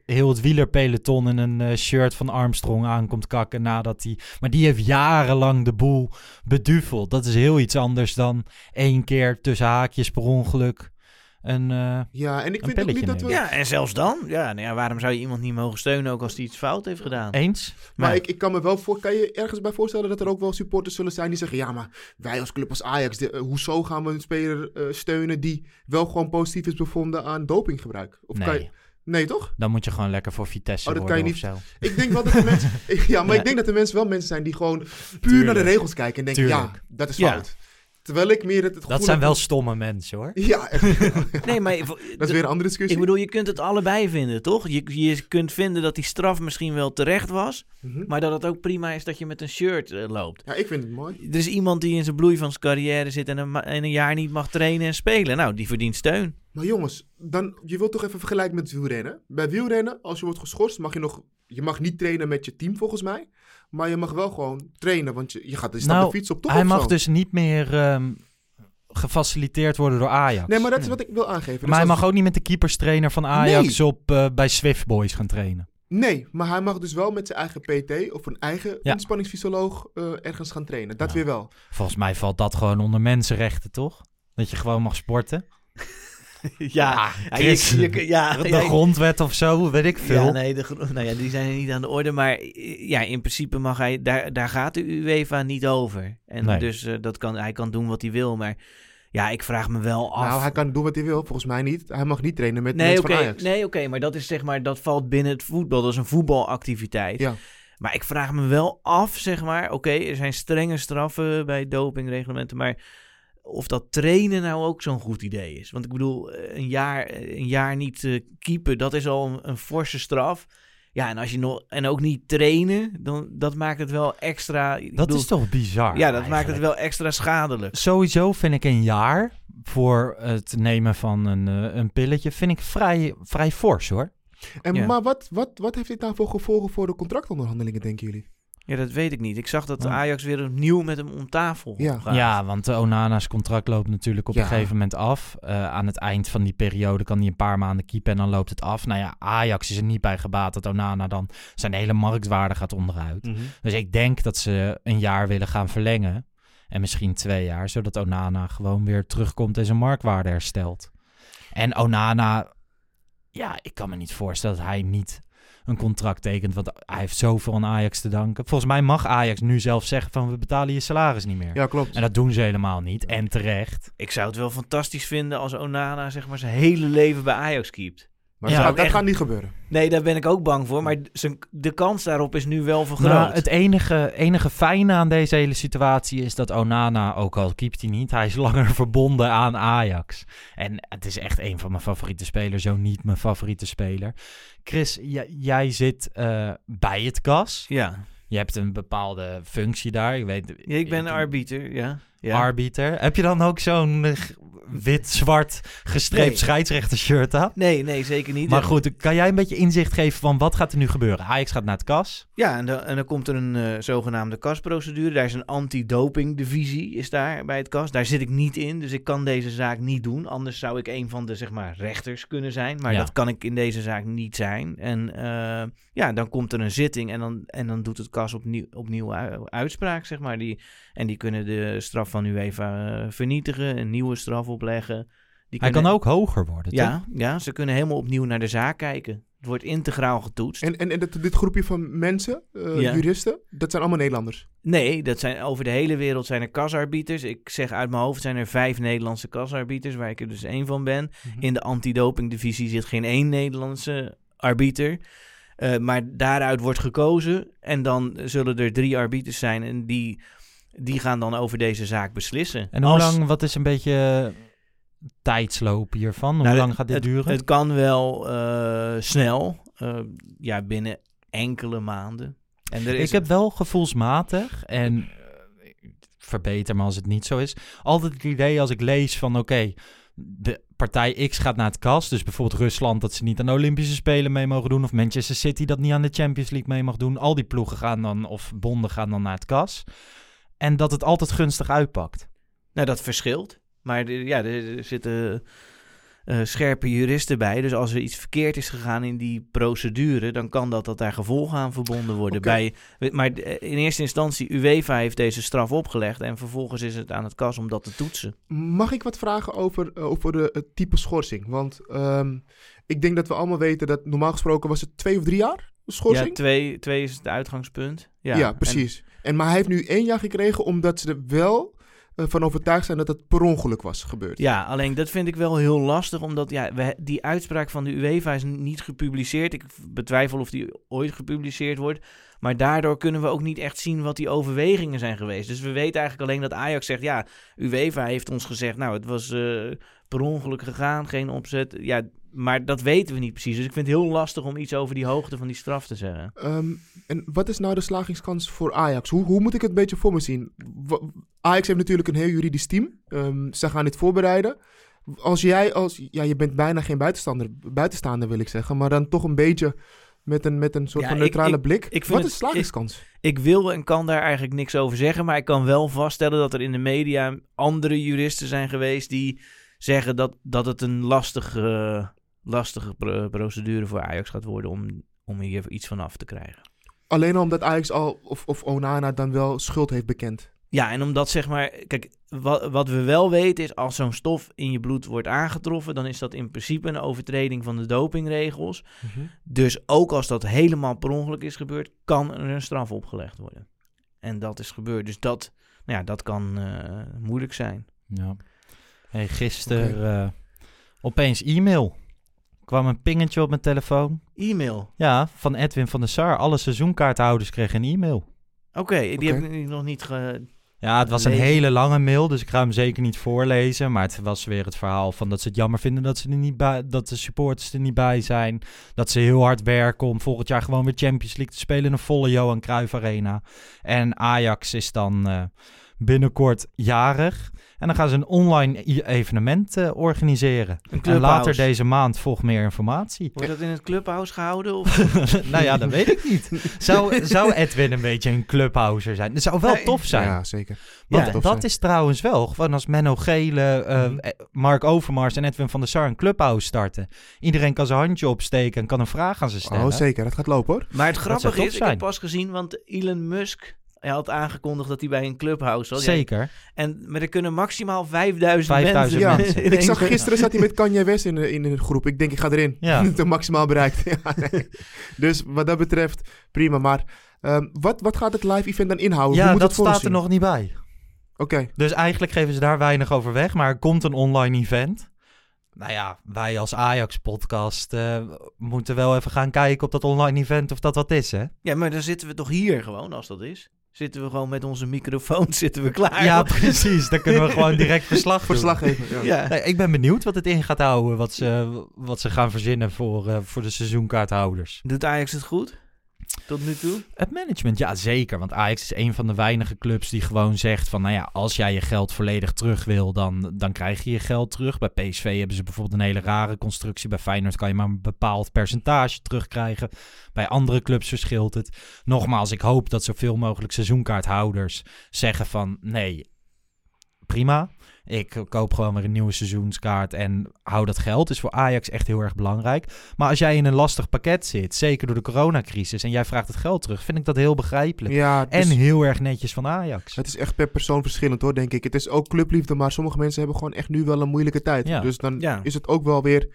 heel het wielerpeloton in een eh, shirt van Armstrong aankomt kakken nadat hij... Maar die heeft jarenlang de boel beduveld. Dat is heel iets anders dan één keer tussen haakjes per ongeluk een... eh, ja, en ik vind ook niet dat we... ja, en zelfs dan. Ja, nou ja, waarom zou je iemand niet mogen steunen ook als hij iets fout heeft gedaan? eens? Maar ik, ik kan me wel voor, kan je ergens bij voorstellen dat er ook wel supporters zullen zijn die zeggen: ja, maar wij als club als Ajax, de, eh, hoezo gaan we een speler eh, steunen die wel gewoon positief is bevonden aan dopinggebruik? Of kan je, nee, toch? dan moet je gewoon lekker voor Vitesse Oh, dat worden kan je of zo. Ik denk wel dat de mensen, (laughs) ja, maar Ja. ik denk dat de mensen wel mensen zijn die gewoon puur naar de regels kijken en denken: ja, dat is Ja. fout. Terwijl ik meer het, het gevoel Dat zijn heb- wel stomme mensen hoor. Ja, echt. (laughs) Nee, maar dat is weer een andere discussie. ik bedoel, je kunt het allebei vinden, toch? Je, je kunt vinden dat die straf misschien wel terecht was, Mhm. maar dat het ook prima is dat je met een shirt eh, loopt. Ja, ik vind het mooi. Er is iemand die in zijn bloei van zijn carrière zit en een, en een jaar niet mag trainen en spelen. Nou, die verdient steun. Maar jongens, dan, je wilt toch even vergelijken met wielrennen? Bij wielrennen, als je wordt geschorst, mag je nog... Je mag niet trainen met je team volgens mij. Maar je mag wel gewoon trainen, want je, je gaat je Nou, de fiets op toch Hij mag zo? dus niet meer ehm, gefaciliteerd worden door Ajax. Nee, maar dat is wat ik wil aangeven. Maar Dus hij als- mag ook niet met de keeperstrainer van Ajax Nee. op, eh, bij Swift Boys gaan trainen. Nee, maar hij mag dus wel met zijn eigen PT of een eigen Ja. inspanningsfysioloog eh, ergens gaan trainen. Dat Ja. weer wel. Volgens mij valt dat gewoon onder mensenrechten, toch? Dat je gewoon mag sporten. (laughs) ja, Chris, je- je- ja, de ja, grondwet of zo, weet ik veel. Ja, nee, de, nou ja, die zijn niet aan de orde. Maar ja, in principe mag hij, daar, daar gaat de UEFA niet over. En Nee. dus eh, dat kan, hij kan doen wat hij wil. Maar ja, ik vraag me wel af. Nou, hij kan doen wat hij wil, volgens mij niet. Hij mag niet trainen met nee, mensen van Ajax. nee, oké, maar dat is zeg maar, dat valt binnen het voetbal. Dat is een voetbalactiviteit. Ja. Maar ik vraag me wel af, zeg maar, oké, er zijn strenge straffen bij dopingreglementen, maar of dat trainen nou ook zo'n goed idee is. Want ik bedoel, eh, een jaar, een jaar niet eh, keepen, dat is al een, een forse straf. Ja, en als je nog en ook niet trainen, dan dat maakt het wel extra. Dat bedoel, is toch bizar? ja, dat maakt het wel extra schadelijk. Sowieso vind ik een jaar voor het nemen van een, eh, een pilletje, vind ik vrij, vrij fors hoor. En, Ja. Maar wat, wat, wat heeft dit nou voor gevolgen voor de contractonderhandelingen, denken jullie? Ja, dat weet ik niet. Ik zag dat. Ajax weer opnieuw met hem om tafel Ja. gaat. Ja, want de Onana's contract loopt natuurlijk op Ja. een gegeven moment af. Eh, aan het eind van die periode kan hij een paar maanden keepen en dan loopt het af. Nou ja, Ajax is er niet bij gebaat dat Onana dan zijn hele marktwaarde gaat onderuit. Dus ik denk dat ze een jaar willen gaan verlengen. En misschien twee jaar, zodat Onana gewoon weer terugkomt en zijn marktwaarde herstelt. En Onana, ja, ik kan me niet voorstellen dat hij niet een contract tekent. Want hij heeft zoveel aan Ajax te danken. Volgens mij mag Ajax nu zelf zeggen van we betalen je salaris niet meer. Ja, klopt. En dat doen ze helemaal niet. En terecht. Ik zou het wel fantastisch vinden als Onana zeg maar zijn hele leven bij Ajax keept. Maar Ja, dat, ook dat echt- gaat niet gebeuren. Nee, daar ben ik ook bang voor. Maar de kans daarop is nu wel vergroot. Nou, het enige, enige fijne aan deze hele situatie is dat Onana, ook al keept hij niet, hij is langer (laughs) verbonden aan Ajax. En het is echt een van mijn favoriete spelers, zo niet mijn favoriete speler. Chris, jij zit eh, bij het kas. Ja. Je hebt een bepaalde functie daar. Ik, weet, Ja, ik ben arbiter, ja. ja. arbiter. Heb je dan ook zo'n wit-zwart gestreept Nee. scheidsrechtershirt aan. Nee, nee, zeker niet. Maar goed, kan jij een beetje inzicht geven van wat gaat er nu gebeuren? Ajax gaat naar het kas. Ja, en, dan- en dan komt er een eh, zogenaamde kasprocedure. Daar is een anti-doping divisie is daar bij het kas. Daar zit ik niet in, dus ik kan deze zaak niet doen. Anders zou ik een van de zeg maar rechters kunnen zijn, maar Ja. dat kan ik in deze zaak niet zijn. En eh, ja, dan komt er een zitting en dan, en dan doet het kas opnieuw, opnieuw uitspraak, zeg maar. Die, en die kunnen de straf van UEFA eh, vernietigen, een nieuwe straf opleggen. Die Hij kunnen- kan ook hoger worden, toch? Ja, ja, ze kunnen helemaal opnieuw naar de zaak kijken. Het wordt integraal getoetst. En, en, en dit, dit groepje van mensen, eh, Ja. juristen, dat zijn allemaal Nederlanders. Nee, dat zijn, over de hele wereld zijn er kasarbiters. Ik zeg uit mijn hoofd zijn er vijf Nederlandse kasarbiters, waar ik er dus één van ben. Mhm. In de antidopingdivisie zit geen één Nederlandse arbiter. Eh, maar daaruit wordt gekozen en dan zullen er drie arbiters zijn en die, die gaan dan over deze zaak beslissen. En hoe Als- lang, wat is een beetje eh, tijdsloop hiervan? Hoe Nou, lang gaat dit het, duren? Het kan wel eh, snel, ja, binnen enkele maanden. En er is Ik heb wel gevoelsmatig, en verbeter me als het niet zo is, altijd het idee als ik lees van oké, de partij X gaat naar het kas, dus bijvoorbeeld Rusland dat ze niet aan de Olympische Spelen mee mogen doen, of Manchester City dat niet aan de Champions League mee mag doen, al die ploegen gaan dan, of bonden gaan dan naar het kas, en dat het altijd gunstig uitpakt. Nou, dat verschilt. Maar ja, er zitten eh, scherpe juristen bij. Dus als er iets verkeerd is gegaan in die procedure, dan kan dat dat daar gevolgen aan verbonden worden. Bij, maar eh, in eerste instantie, UEFA heeft deze straf opgelegd. En vervolgens is het aan het kas om dat te toetsen. Mag ik wat vragen over, eh, over de, het type schorsing? Want ehm, ik denk dat we allemaal weten dat normaal gesproken was het twee of drie jaar schorsing. Ja, twee, twee is het uitgangspunt. Ja, Ja, en- precies. En, maar hij heeft nu één jaar gekregen omdat ze er wel van overtuigd zijn dat het per ongeluk was gebeurd. Ja, alleen dat vind ik wel heel lastig, omdat ja, die uitspraak van de UEFA is niet gepubliceerd. Ik betwijfel of die ooit gepubliceerd wordt. Maar daardoor kunnen we ook niet echt zien wat die overwegingen zijn geweest. Dus we weten eigenlijk alleen dat Ajax zegt, ja, UEFA heeft ons gezegd, nou, het was eh, per ongeluk gegaan, geen opzet. Ja, maar dat weten we niet precies. Dus ik vind het heel lastig om iets over die hoogte van die straf te zeggen. Ehm, en wat is nou de slagingskans voor Ajax? Hoe, hoe moet ik het een beetje voor me zien? Ajax heeft natuurlijk een heel juridisch team. Ehm, ze gaan dit voorbereiden. Als jij als... Ja, je bent bijna geen buitenstaander, buitenstaander wil ik zeggen. Maar dan toch een beetje met een, met een soort Ja, van neutrale ik- blik. ik wat is de slagingskans? Ik wil en kan daar eigenlijk niks over zeggen, maar ik kan wel vaststellen dat er in de media andere juristen zijn geweest die zeggen dat, dat het een lastige, lastige pro- procedure voor Ajax gaat worden om, om hier iets van af te krijgen. Alleen al omdat Ajax al... Of, of Onana dan wel schuld heeft bekend. Ja, en omdat zeg maar, kijk, wat, wat we wel weten is als zo'n stof in je bloed wordt aangetroffen, dan is dat in principe een overtreding van de dopingregels. Dus ook als dat helemaal per ongeluk is gebeurd, kan er een straf opgelegd worden. En dat is gebeurd. Dus dat, nou ja, dat kan eh, moeilijk zijn. Ja. Hey, gisteren eh, opeens e-mail. Kwam een pingetje op mijn telefoon. E-mail. Ja, van Edwin van der Sar. Alle seizoenkaarthouders kregen een e-mail. Oké, die heb ik nog niet ge... Ja, het was een Lezen. hele lange mail, dus ik ga hem zeker niet voorlezen. Maar het was weer het verhaal van dat ze het jammer vinden dat, ze er niet bij, dat de supporters er niet bij zijn. Dat ze heel hard werken om volgend jaar gewoon weer Champions League te spelen in een volle Johan Cruijff Arena. En Ajax is dan eh, binnenkort jarig. En dan gaan ze een online evenement eh, organiseren. Een En later deze maand volgt meer informatie. Wordt dat in het clubhouse gehouden? Of? (laughs) nou ja, dat weet ik niet. Zou, zou Edwin een beetje een clubhouser zijn? Dat zou wel Nee. tof zijn. Ja, zeker. Want Ja, tof dat zijn. is trouwens wel, gewoon als Menno Gele, eh, Mhm. eh, Mark Overmars en Edwin van der Sar een clubhouse starten. Iedereen kan zijn handje opsteken en kan een vraag aan ze stellen. Oh, zeker. Dat gaat lopen hoor. Maar het grappige is, ik heb pas gezien, want Elon Musk hij had aangekondigd dat hij bij een clubhouse was. Zeker. en, maar er kunnen maximaal 5000, 5000 mensen. mensen. in Ik zag (laughs) gisteren zat hij met Kanye West in de, in de groep. Ik denk, ik ga erin. Ja. (laughs) Het maximaal bereikt. (laughs) Ja, nee. Dus wat dat betreft, prima. Maar ehm, wat, wat gaat het live event dan inhouden? Hoe Ja, moet dat het staat er nog niet bij. Oké. Dus eigenlijk geven ze daar weinig over weg, maar er komt een online event. Nou ja, wij als Ajax-podcast eh, moeten wel even gaan kijken op dat online event of dat wat is, hè? Ja, maar dan zitten we toch hier gewoon, als dat is. Zitten we gewoon met onze microfoon, (laughs) zitten we klaar. Ja, precies. Dan kunnen we gewoon direct verslag doen. Verslag geven. Ja. Ja. Nee, ik ben benieuwd wat het in gaat houden, wat ze, wat ze gaan verzinnen voor, eh, voor de seizoenkaarthouders. Doet Ajax het goed? Tot nu toe? Het management, ja zeker. Want Ajax is een van de weinige clubs die gewoon zegt van... nou ja, als jij je geld volledig terug wil, dan, dan krijg je je geld terug. Bij PSV hebben ze bijvoorbeeld een hele rare constructie. Bij Feyenoord kan je maar een bepaald percentage terugkrijgen. Bij andere clubs verschilt het. Nogmaals, ik hoop dat zoveel mogelijk seizoenkaarthouders zeggen van... nee, prima. Ik koop gewoon weer een nieuwe seizoenskaart en hou dat geld. Is voor Ajax echt heel erg belangrijk. Maar als jij in een lastig pakket zit, zeker door de coronacrisis, en jij vraagt het geld terug, vind ik dat heel begrijpelijk. Ja, dus En heel erg netjes van Ajax. het is echt per persoon verschillend hoor, denk ik. Het is ook clubliefde, maar sommige mensen hebben gewoon echt nu wel een moeilijke tijd. Ja. Dus dan Ja. is het ook wel weer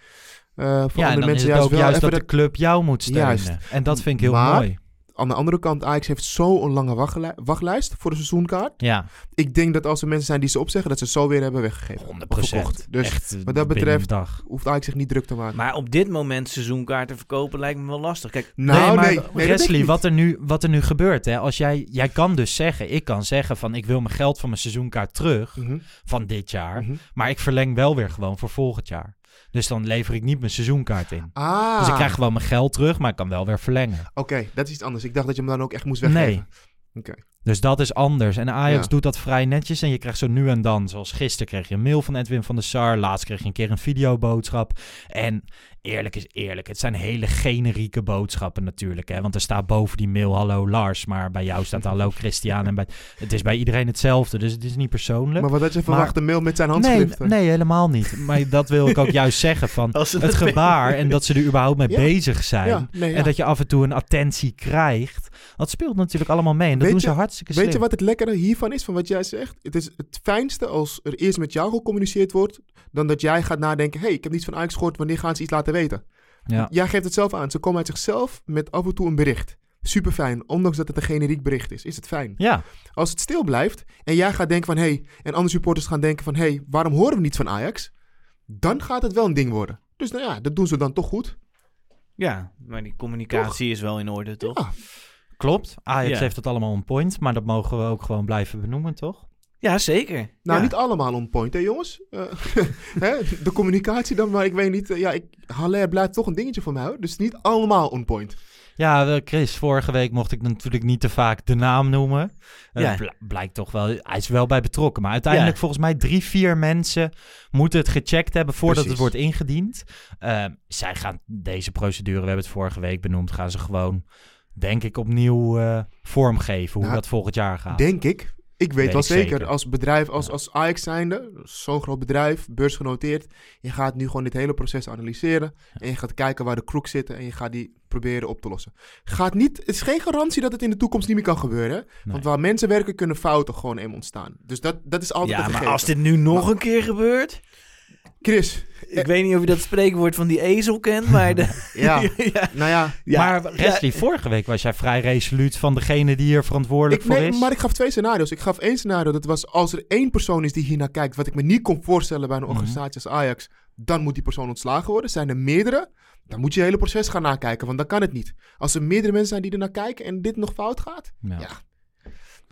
eh, voor Ja, en andere dan is mensen het juist ook wel juist dat de club jou moet steunen. Juist. En dat vind ik heel Maar- mooi. Aan de andere kant, Ajax heeft zo'n lange wachtlij- wachtlijst voor de seizoenkaart. Ja, Ik denk dat als er mensen zijn die ze opzeggen, dat ze zo weer hebben weggegeven. 100 Of verkocht. Dus Echt, wat dat betreft hoeft Ajax zich niet druk te maken. Maar op dit moment seizoenkaarten verkopen lijkt me wel lastig. Kijk, nou, nee, nee, maar nee, Wesley, wat er, nu, wat er nu gebeurt, hè, als jij, jij kan dus zeggen, ik kan zeggen van ik wil mijn geld van mijn seizoenkaart terug Mhm, van dit jaar, mhm. maar ik verleng wel weer gewoon voor volgend jaar. Dus dan lever ik niet mijn seizoenkaart in. Ah, Dus ik krijg gewoon mijn geld terug, maar ik kan wel weer verlengen. oké, dat is iets anders. Ik dacht dat je hem dan ook echt moest weggeven. Nee. Oké. Dus dat is anders. En Ajax Ja. doet dat vrij netjes. En je krijgt zo nu en dan, zoals gisteren kreeg je een mail van Edwin van der Sar. Laatst kreeg je een keer een videoboodschap. En eerlijk is eerlijk, het zijn hele generieke boodschappen natuurlijk. Hè? Want er staat boven die mail hallo Lars, maar bij jou staat hallo (laughs) Christian. En bij, het is bij iedereen hetzelfde, dus het is niet persoonlijk. Maar wat had je verwacht? Een mail met zijn Nee, handschriften? nee, helemaal niet. Maar dat wil ik ook (laughs) juist zeggen. Van het gebaar (laughs) en dat ze er überhaupt mee Ja. bezig zijn. Ja, nee, ja. En dat je af en toe een attentie krijgt. Dat speelt natuurlijk allemaal mee. En dat Weet doen je- ze hartstikke slim. Weet je wat het lekkere hiervan is, van wat jij zegt? Het is het fijnste als er eerst met jou gecommuniceerd wordt, dan dat jij gaat nadenken, hey, ik heb niets van Ajax gehoord, wanneer gaan ze iets laten weten? Ja. Jij geeft het zelf aan. Ze komen uit zichzelf met af en toe een bericht. Super fijn, ondanks dat het een generiek bericht is, is het fijn. ja, Als het stil blijft en jij gaat denken van, hey, en andere supporters gaan denken van, hey, waarom horen we niet van Ajax? Dan gaat het wel een ding worden. Dus nou ja, dat doen ze dan toch goed. Ja, maar die communicatie is wel in orde, toch? Ja. klopt. Ajax Ja. heeft het allemaal on point. Maar dat mogen we ook gewoon blijven benoemen, toch? Ja, zeker. Nou, Ja. niet allemaal on point, hè jongens? Eh, (laughs) hè, de communicatie dan, maar ik weet niet. eh, ja, ik, Haller blijft toch een dingetje voor mij, hoor. Dus niet allemaal on point. Ja, Chris, vorige week mocht ik natuurlijk niet te vaak de naam noemen. Eh, Ja. bl- blijkt toch wel, hij is wel bij betrokken. Maar uiteindelijk Ja. volgens mij drie, vier mensen moeten het gecheckt hebben voordat Precies. het wordt ingediend. Eh, zij gaan deze procedure, we hebben het vorige week benoemd, gaan ze gewoon, denk ik, opnieuw eh, vormgeven hoe Nou, dat volgend jaar gaat. Denk ik. Ik weet Weet wel ik zeker, zeker. als bedrijf, als, Ja. als Ajax zijnde, zo'n groot bedrijf, beursgenoteerd, je gaat nu gewoon dit hele proces analyseren en je gaat kijken waar de kroek zitten en je gaat die proberen op te lossen. Gaat niet, het is geen garantie dat het in de toekomst niet meer kan gebeuren, want waar mensen werken kunnen fouten gewoon eenmaal ontstaan. Dus dat, dat is altijd Ja, maar als dit nu nog een keer gebeurt... Chris, Ik weet niet of je dat spreekwoord van die ezel kent, maar... De, (laughs) ja, (laughs) ja, nou ja, ja, maar Wesley, ja, vorige week was jij vrij resoluut van degene die hier verantwoordelijk Ik, voor nee, is. maar ik gaf twee scenario's. Ik gaf één scenario, dat was als er één persoon is die hier naar kijkt, wat ik me niet kon voorstellen bij een Mhm. organisatie als Ajax, dan moet die persoon ontslagen worden. Zijn er meerdere, dan moet je het hele proces gaan nakijken, want dan kan het niet. Als er meerdere mensen zijn die er naar kijken en dit nog fout gaat, Ja. ja.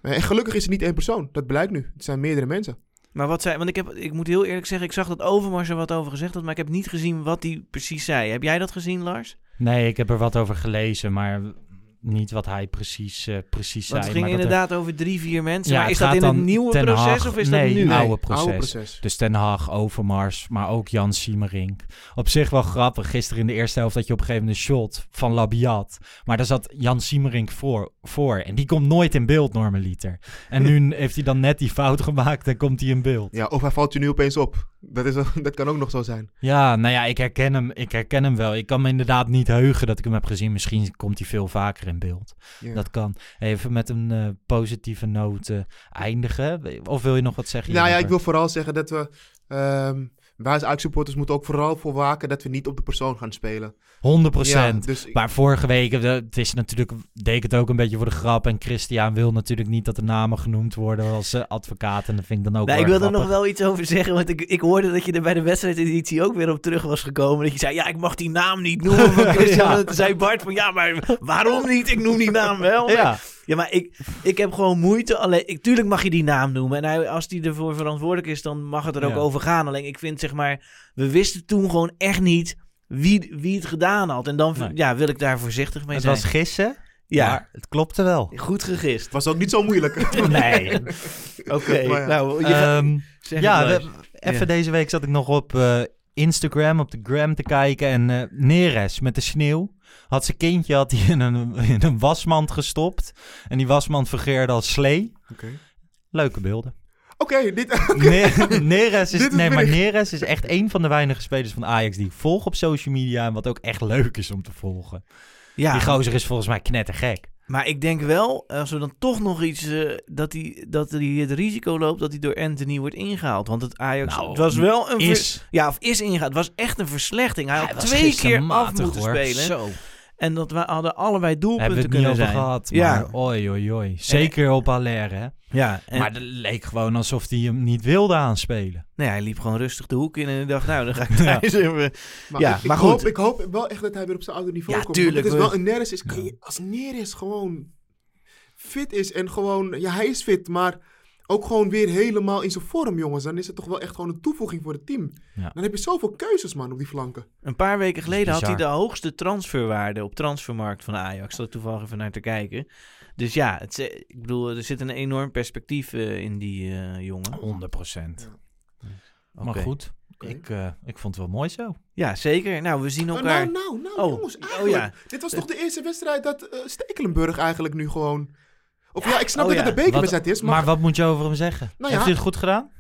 En gelukkig is het niet één persoon, dat blijkt nu. Het zijn meerdere mensen. Maar wat zei... Want ik, heb, ik moet heel eerlijk zeggen, ik zag dat Overmars er wat over gezegd had, maar ik heb niet gezien wat hij precies zei. Heb jij dat gezien, Lars? Nee, ik heb er wat over gelezen, maar niet wat hij precies, eh, precies Want zei. het ging maar dat er- inderdaad over drie, vier mensen. Ja, maar is dat in het nieuwe proces of is nee, dat nu? oude proces. Oude proces. Dus Ten Hag, Overmars, maar ook Jan Siemerink. Op zich wel grappig. Gisteren in de eerste helft had je op een gegeven moment een shot van Labiat. Maar daar zat Jan Siemerink voor, voor. En die komt nooit in beeld, normaliter. En (laughs) nu heeft hij dan net die fout gemaakt en komt hij in beeld. Ja, of hij valt je nu opeens op. Dat, is, (laughs) dat kan ook nog zo zijn. Ja, nou ja, ik herken, hem, ik herken hem wel. Ik kan me inderdaad niet heugen dat ik hem heb gezien. Misschien komt hij veel vaker in beeld. Ja. Dat kan. Even met een eh, positieve noot eindigen. Of wil je nog wat zeggen? Nou ja, ik wil vooral zeggen dat we... ehm wij als Ajax-supporters moeten ook vooral voor waken dat we niet op de persoon gaan spelen. 100 Ja, dus ik- Maar vorige week, eh, het is natuurlijk, deed ik het ook een beetje voor de grap. En Christian wil natuurlijk niet dat de namen genoemd worden als eh, advocaat. En dat vind ik dan ook Nee, ik wil er nog wel iets over zeggen, want ik, ik hoorde dat je er bij de wedstrijdeditie ook weer op terug was gekomen. Dat je zei, ja, ik mag die naam niet noemen van (laughs) Christian. Ja. En toen zei Bart van, ja, maar waarom niet? Ik noem die naam wel. Ja, Ja, maar ik, ik heb gewoon moeite. Alleen, ik, tuurlijk mag je die naam noemen. En hij, als die ervoor verantwoordelijk is, dan mag het er ook Ja. over gaan. Alleen ik vind, zeg maar, we wisten toen gewoon echt niet wie, wie het gedaan had. En dan Nee. ja, wil ik daar voorzichtig mee het zijn. was gissen. Ja. Maar het klopte wel. Goed gegist. Was ook niet zo moeilijk. (laughs) Nee. Oké, ja. nou, je gaat- Ehm, zeg ja, het we- even Ja. deze week zat ik nog op eh, Instagram, op de gram te kijken. En eh Neres met de sneeuw had zijn kindje had hij in, een, in een wasmand gestopt. En die wasmand fungeerde als slee. Oké. Leuke beelden. Oké, dit... (laughs) Ne- (laughs) Neres is, Dit is nee, maar. Neres is echt een van de weinige spelers van Ajax die ik volg op social media. En wat ook echt leuk is om te volgen. Ja, Die gozer is volgens mij knettergek. Maar ik denk wel, als we dan toch nog iets, eh, dat, hij, dat hij het risico loopt dat hij door Anthony wordt ingehaald. Want het Ajax, Nou, het was wel een... Is. ja, of is ingehaald. Het was echt een verslechtering. Hij had Hij twee keer af moeten hoor. spelen. Zo. En dat we hadden allebei doelpunten kunnen zijn. gehad. Ja. Maar oi, oi, oi. Zeker op Allaire, hè. Ja, en, Maar het leek gewoon alsof hij hem niet wilde aanspelen. nee, hij liep gewoon rustig de hoek in en ik dacht, nou, dan ga ik Ja. thuis even... Maar, Ja, ik, maar ik goed. Hoop, ik hoop wel echt dat hij weer op zijn oude niveau Ja, komt. tuurlijk, het is we- wel een Neres is, kan je- als Neres gewoon fit is en gewoon, ja, hij is fit, maar ook gewoon weer helemaal in zijn vorm, jongens. Dan is het toch wel echt gewoon een toevoeging voor het team. Ja. Dan heb je zoveel keuzes, man, op die flanken. Een paar weken geleden had hij de hoogste transferwaarde op transfermarkt van Ajax. Ik toevallig even naar te kijken. Dus ja, het, is- ik bedoel, er zit een enorm perspectief eh, in die eh, jongen. 100 procent. Maar goed, ik, eh, ik vond het wel mooi zo. Ja, zeker. Nou, we zien Nou, elkaar... nou, nou, nou, Oh. jongens, Oh, ja. Dit was toch de eerste wedstrijd dat eh, Stekelenburg eigenlijk nu gewoon... Of ja, ik snap oh, dat ja. het een bekerwedstrijd is, maar, maar... wat moet je over hem zeggen? Nou Heeft hij het goed gedaan?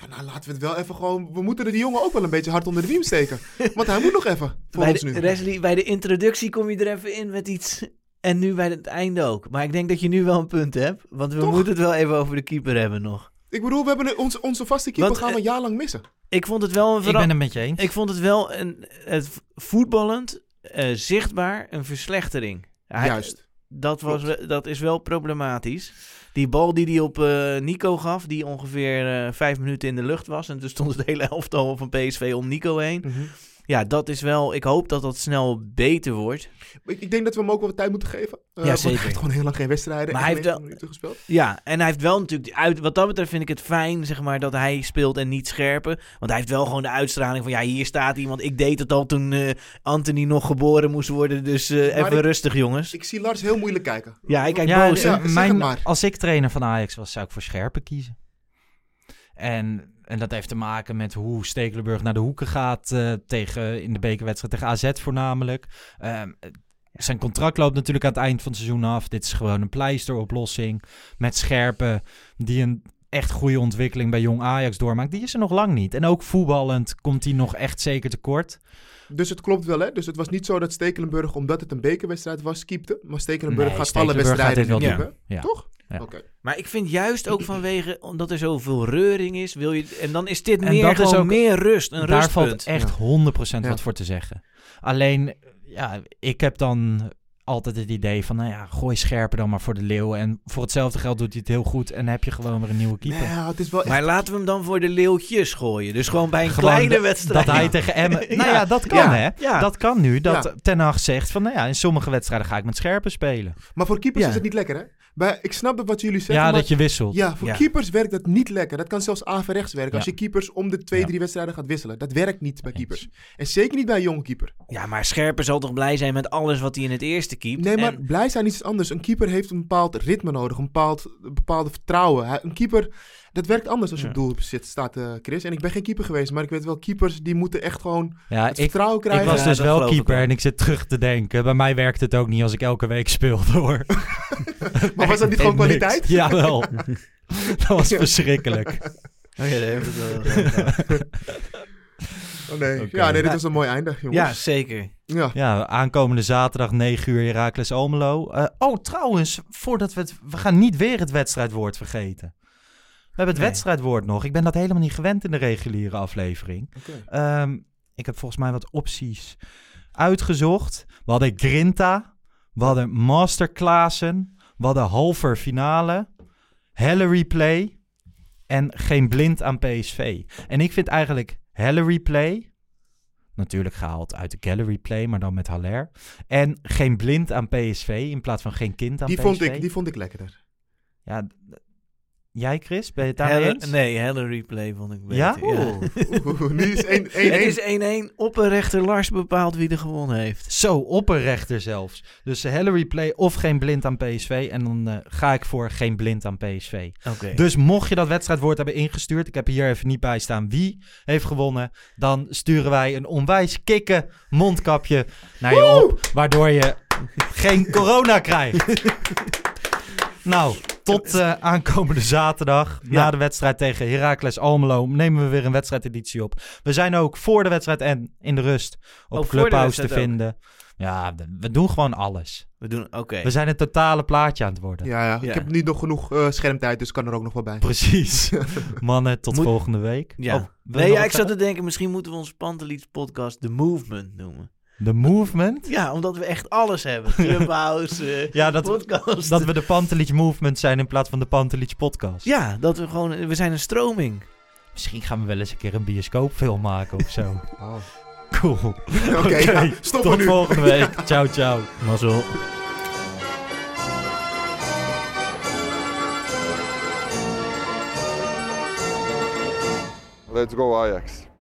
Ja, nou, laten we het wel even gewoon... We moeten er die jongen ook wel een beetje hard onder de riem steken. Want hij moet nog even voor bij, ons de, nu. Leslie, bij de introductie kom je er even in met iets... En nu bij het einde ook. Maar ik denk dat je nu wel een punt hebt. Want we Toch? moeten het wel even over de keeper hebben nog. Ik bedoel, we hebben een- onze, onze vaste keeper Want, gaan we eh, een jaar lang missen. Ik vond het wel een Ik ben het met je eens. Ik vond het wel een, het voetballend eh, zichtbaar een verslechtering. Hij- Juist. Dat, was, dat is wel problematisch. Die bal die hij op eh, Nico gaf, die ongeveer eh, vijf minuten in de lucht was. En toen stond het hele elftal van PSV om Nico heen. Mhm. Ja, dat is wel... Ik hoop dat dat snel beter wordt. Ik, ik denk dat we hem ook wel wat tijd moeten geven. Eh, want zeker. Hij heeft gewoon heel lang geen wedstrijden. Maar hij heeft 90 wel- minuten gespeeld. Ja, en hij heeft wel natuurlijk... Uit, wat dat betreft vind ik het fijn, zeg maar, dat hij speelt en niet scherpen. Want hij heeft wel gewoon de uitstraling van... Ja, hier staat iemand. Ik deed het al toen eh, Anthony nog geboren moest worden. Dus eh, even ik- rustig, jongens. Ik zie Lars heel moeilijk kijken. Ja, ik kijk ja, boos. Ja, mijn, als ik trainer van Ajax was, zou ik voor scherpen kiezen. En, en dat heeft te maken met hoe Stekelenburg naar de hoeken gaat eh, tegen, in de bekerwedstrijd tegen AZ voornamelijk. Ehm, zijn contract loopt natuurlijk aan het eind van het seizoen af. Dit is gewoon een pleisteroplossing met scherpen die een echt goede ontwikkeling bij jong Ajax doormaakt. Die is er nog lang niet. En ook voetballend komt hij nog echt zeker tekort. Dus het klopt wel, hè? Dus het was niet zo dat Stekelenburg, omdat het een bekerwedstrijd was, keepte. Maar Stekelenburg Nee, gaat Stekelenburg alle wedstrijden gaat wel. Ja. Toch? Ja. Maar ik vind juist ook vanwege, omdat er zoveel reuring is, wil je... En dan is dit En meer dat is gewoon ook- meer rust, een Daar rustpunt. valt echt 100% Ja. wat voor te zeggen. Alleen, ja, ik heb dan altijd het idee van, nou ja, gooi scherper dan maar voor de leeuw. En voor hetzelfde geld doet hij het heel goed en heb je gewoon weer een nieuwe keeper. Nee, ja, het is wel echt... Maar laten we hem dan voor de leeuwtjes gooien. Dus gewoon bij een Gewoon kleine dat- wedstrijd. Dat hij tegen Emmen... (laughs) Nou ja, dat kan Ja, hè. ja. Dat kan nu. Dat Ja. Ten Hag zegt van, nou ja, in sommige wedstrijden ga ik met scherpen spelen. Maar voor keepers Ja. is het niet lekker, hè? Bij, ik snap wat jullie zeggen, ja, maar... dat je wisselt. Ja, voor Ja. keepers werkt dat niet lekker. Dat kan zelfs averechts werken. Als je keepers om de twee, Ja. drie wedstrijden gaat wisselen. Dat werkt niet bij keepers. En zeker niet bij een jonge keeper. Ja, maar Scherpen zal toch blij zijn met alles wat hij in het eerste keept. Nee, maar En- blij zijn is iets anders. Een keeper heeft een bepaald ritme nodig. Een bepaald een bepaalde vertrouwen. Een keeper, dat werkt anders als je Ja. op doel zit, staat, eh, Chris. En ik ben geen keeper geweest. Maar ik weet wel, keepers die moeten echt gewoon Ja, het ik, vertrouwen ik krijgen. was Ja, dus wel ik keeper en ik zit terug te denken. Bij mij werkt het ook niet als ik elke week speelde hoor. (laughs) maar was dat niet gewoon Niks. kwaliteit? Jawel. (laughs) dat was verschrikkelijk. (laughs) Oh het wel. Oh nee. Oké. Ja, nee, dit was een mooi einde, jongens. ja, zeker. Ja. Ja, aankomende zaterdag 9 uur Heracles Almelo. Eh, oh, trouwens, voordat we het... We gaan niet weer het wedstrijdwoord vergeten. We hebben het Nee. wedstrijdwoord nog. Ik ben dat helemaal niet gewend in de reguliere aflevering. Ehm, ik heb volgens mij wat opties uitgezocht. We hadden Grinta. We hadden Masterclassen. We hadden halver finale. Helle replay. En geen blind aan PSV. En ik vind eigenlijk Helle replay... Natuurlijk gehaald uit de gallery play, maar dan met Haller. En geen blind aan PSV in plaats van geen kind aan Die, PSV. vond ik, die vond ik lekkerder. Ja, Jij, Chris? Ben je het daarmee eens? nee, helle replay vond ik beter. Ja? Oeh, nu is 1 (laughs) Het 1 is 1-1. Opperrechter Lars bepaalt wie er gewonnen heeft. Zo, opperrechter zelfs. Dus Hillary Play of geen blind aan PSV. En dan eh, ga ik voor geen blind aan PSV. Oké. Dus mocht je dat wedstrijdwoord hebben ingestuurd, ik heb hier even niet bij staan wie heeft gewonnen, dan sturen wij een onwijs kikken mondkapje naar je op, waardoor je geen corona krijgt. (laughs) nou, tot (laughs) eh, aankomende zaterdag, na de wedstrijd tegen Heracles Almelo, nemen we weer een wedstrijdeditie op. We zijn ook voor de wedstrijd en in de rust op Oh, Clubhouse te ook. vinden. Ja, we- doen gewoon alles. We doen, oké. We zijn het totale plaatje aan het worden. Ja, ja, Ja. ik heb niet nog genoeg eh, schermtijd, dus kan er ook nog wel bij. Precies. (laughs) Mannen, tot Moet- volgende week. Ja. Oh, nee, ja, ik zat te denken, misschien moeten we onze Panteliets podcast The Movement noemen. The Movement? Ja, omdat we echt alles hebben. (laughs) Clubhouse, eh, Ja, dat, podcast. dat we de Pantelich Movement zijn in plaats van de Pantelich Podcast. Ja, dat we gewoon... We zijn een stroming. Misschien gaan we wel eens een keer een bioscoopfilm maken of zo. (laughs) Oh. Cool. Oké, ja, stoppen tot nu. volgende week. ciao, ciao. Mazzel. Let's go Ajax.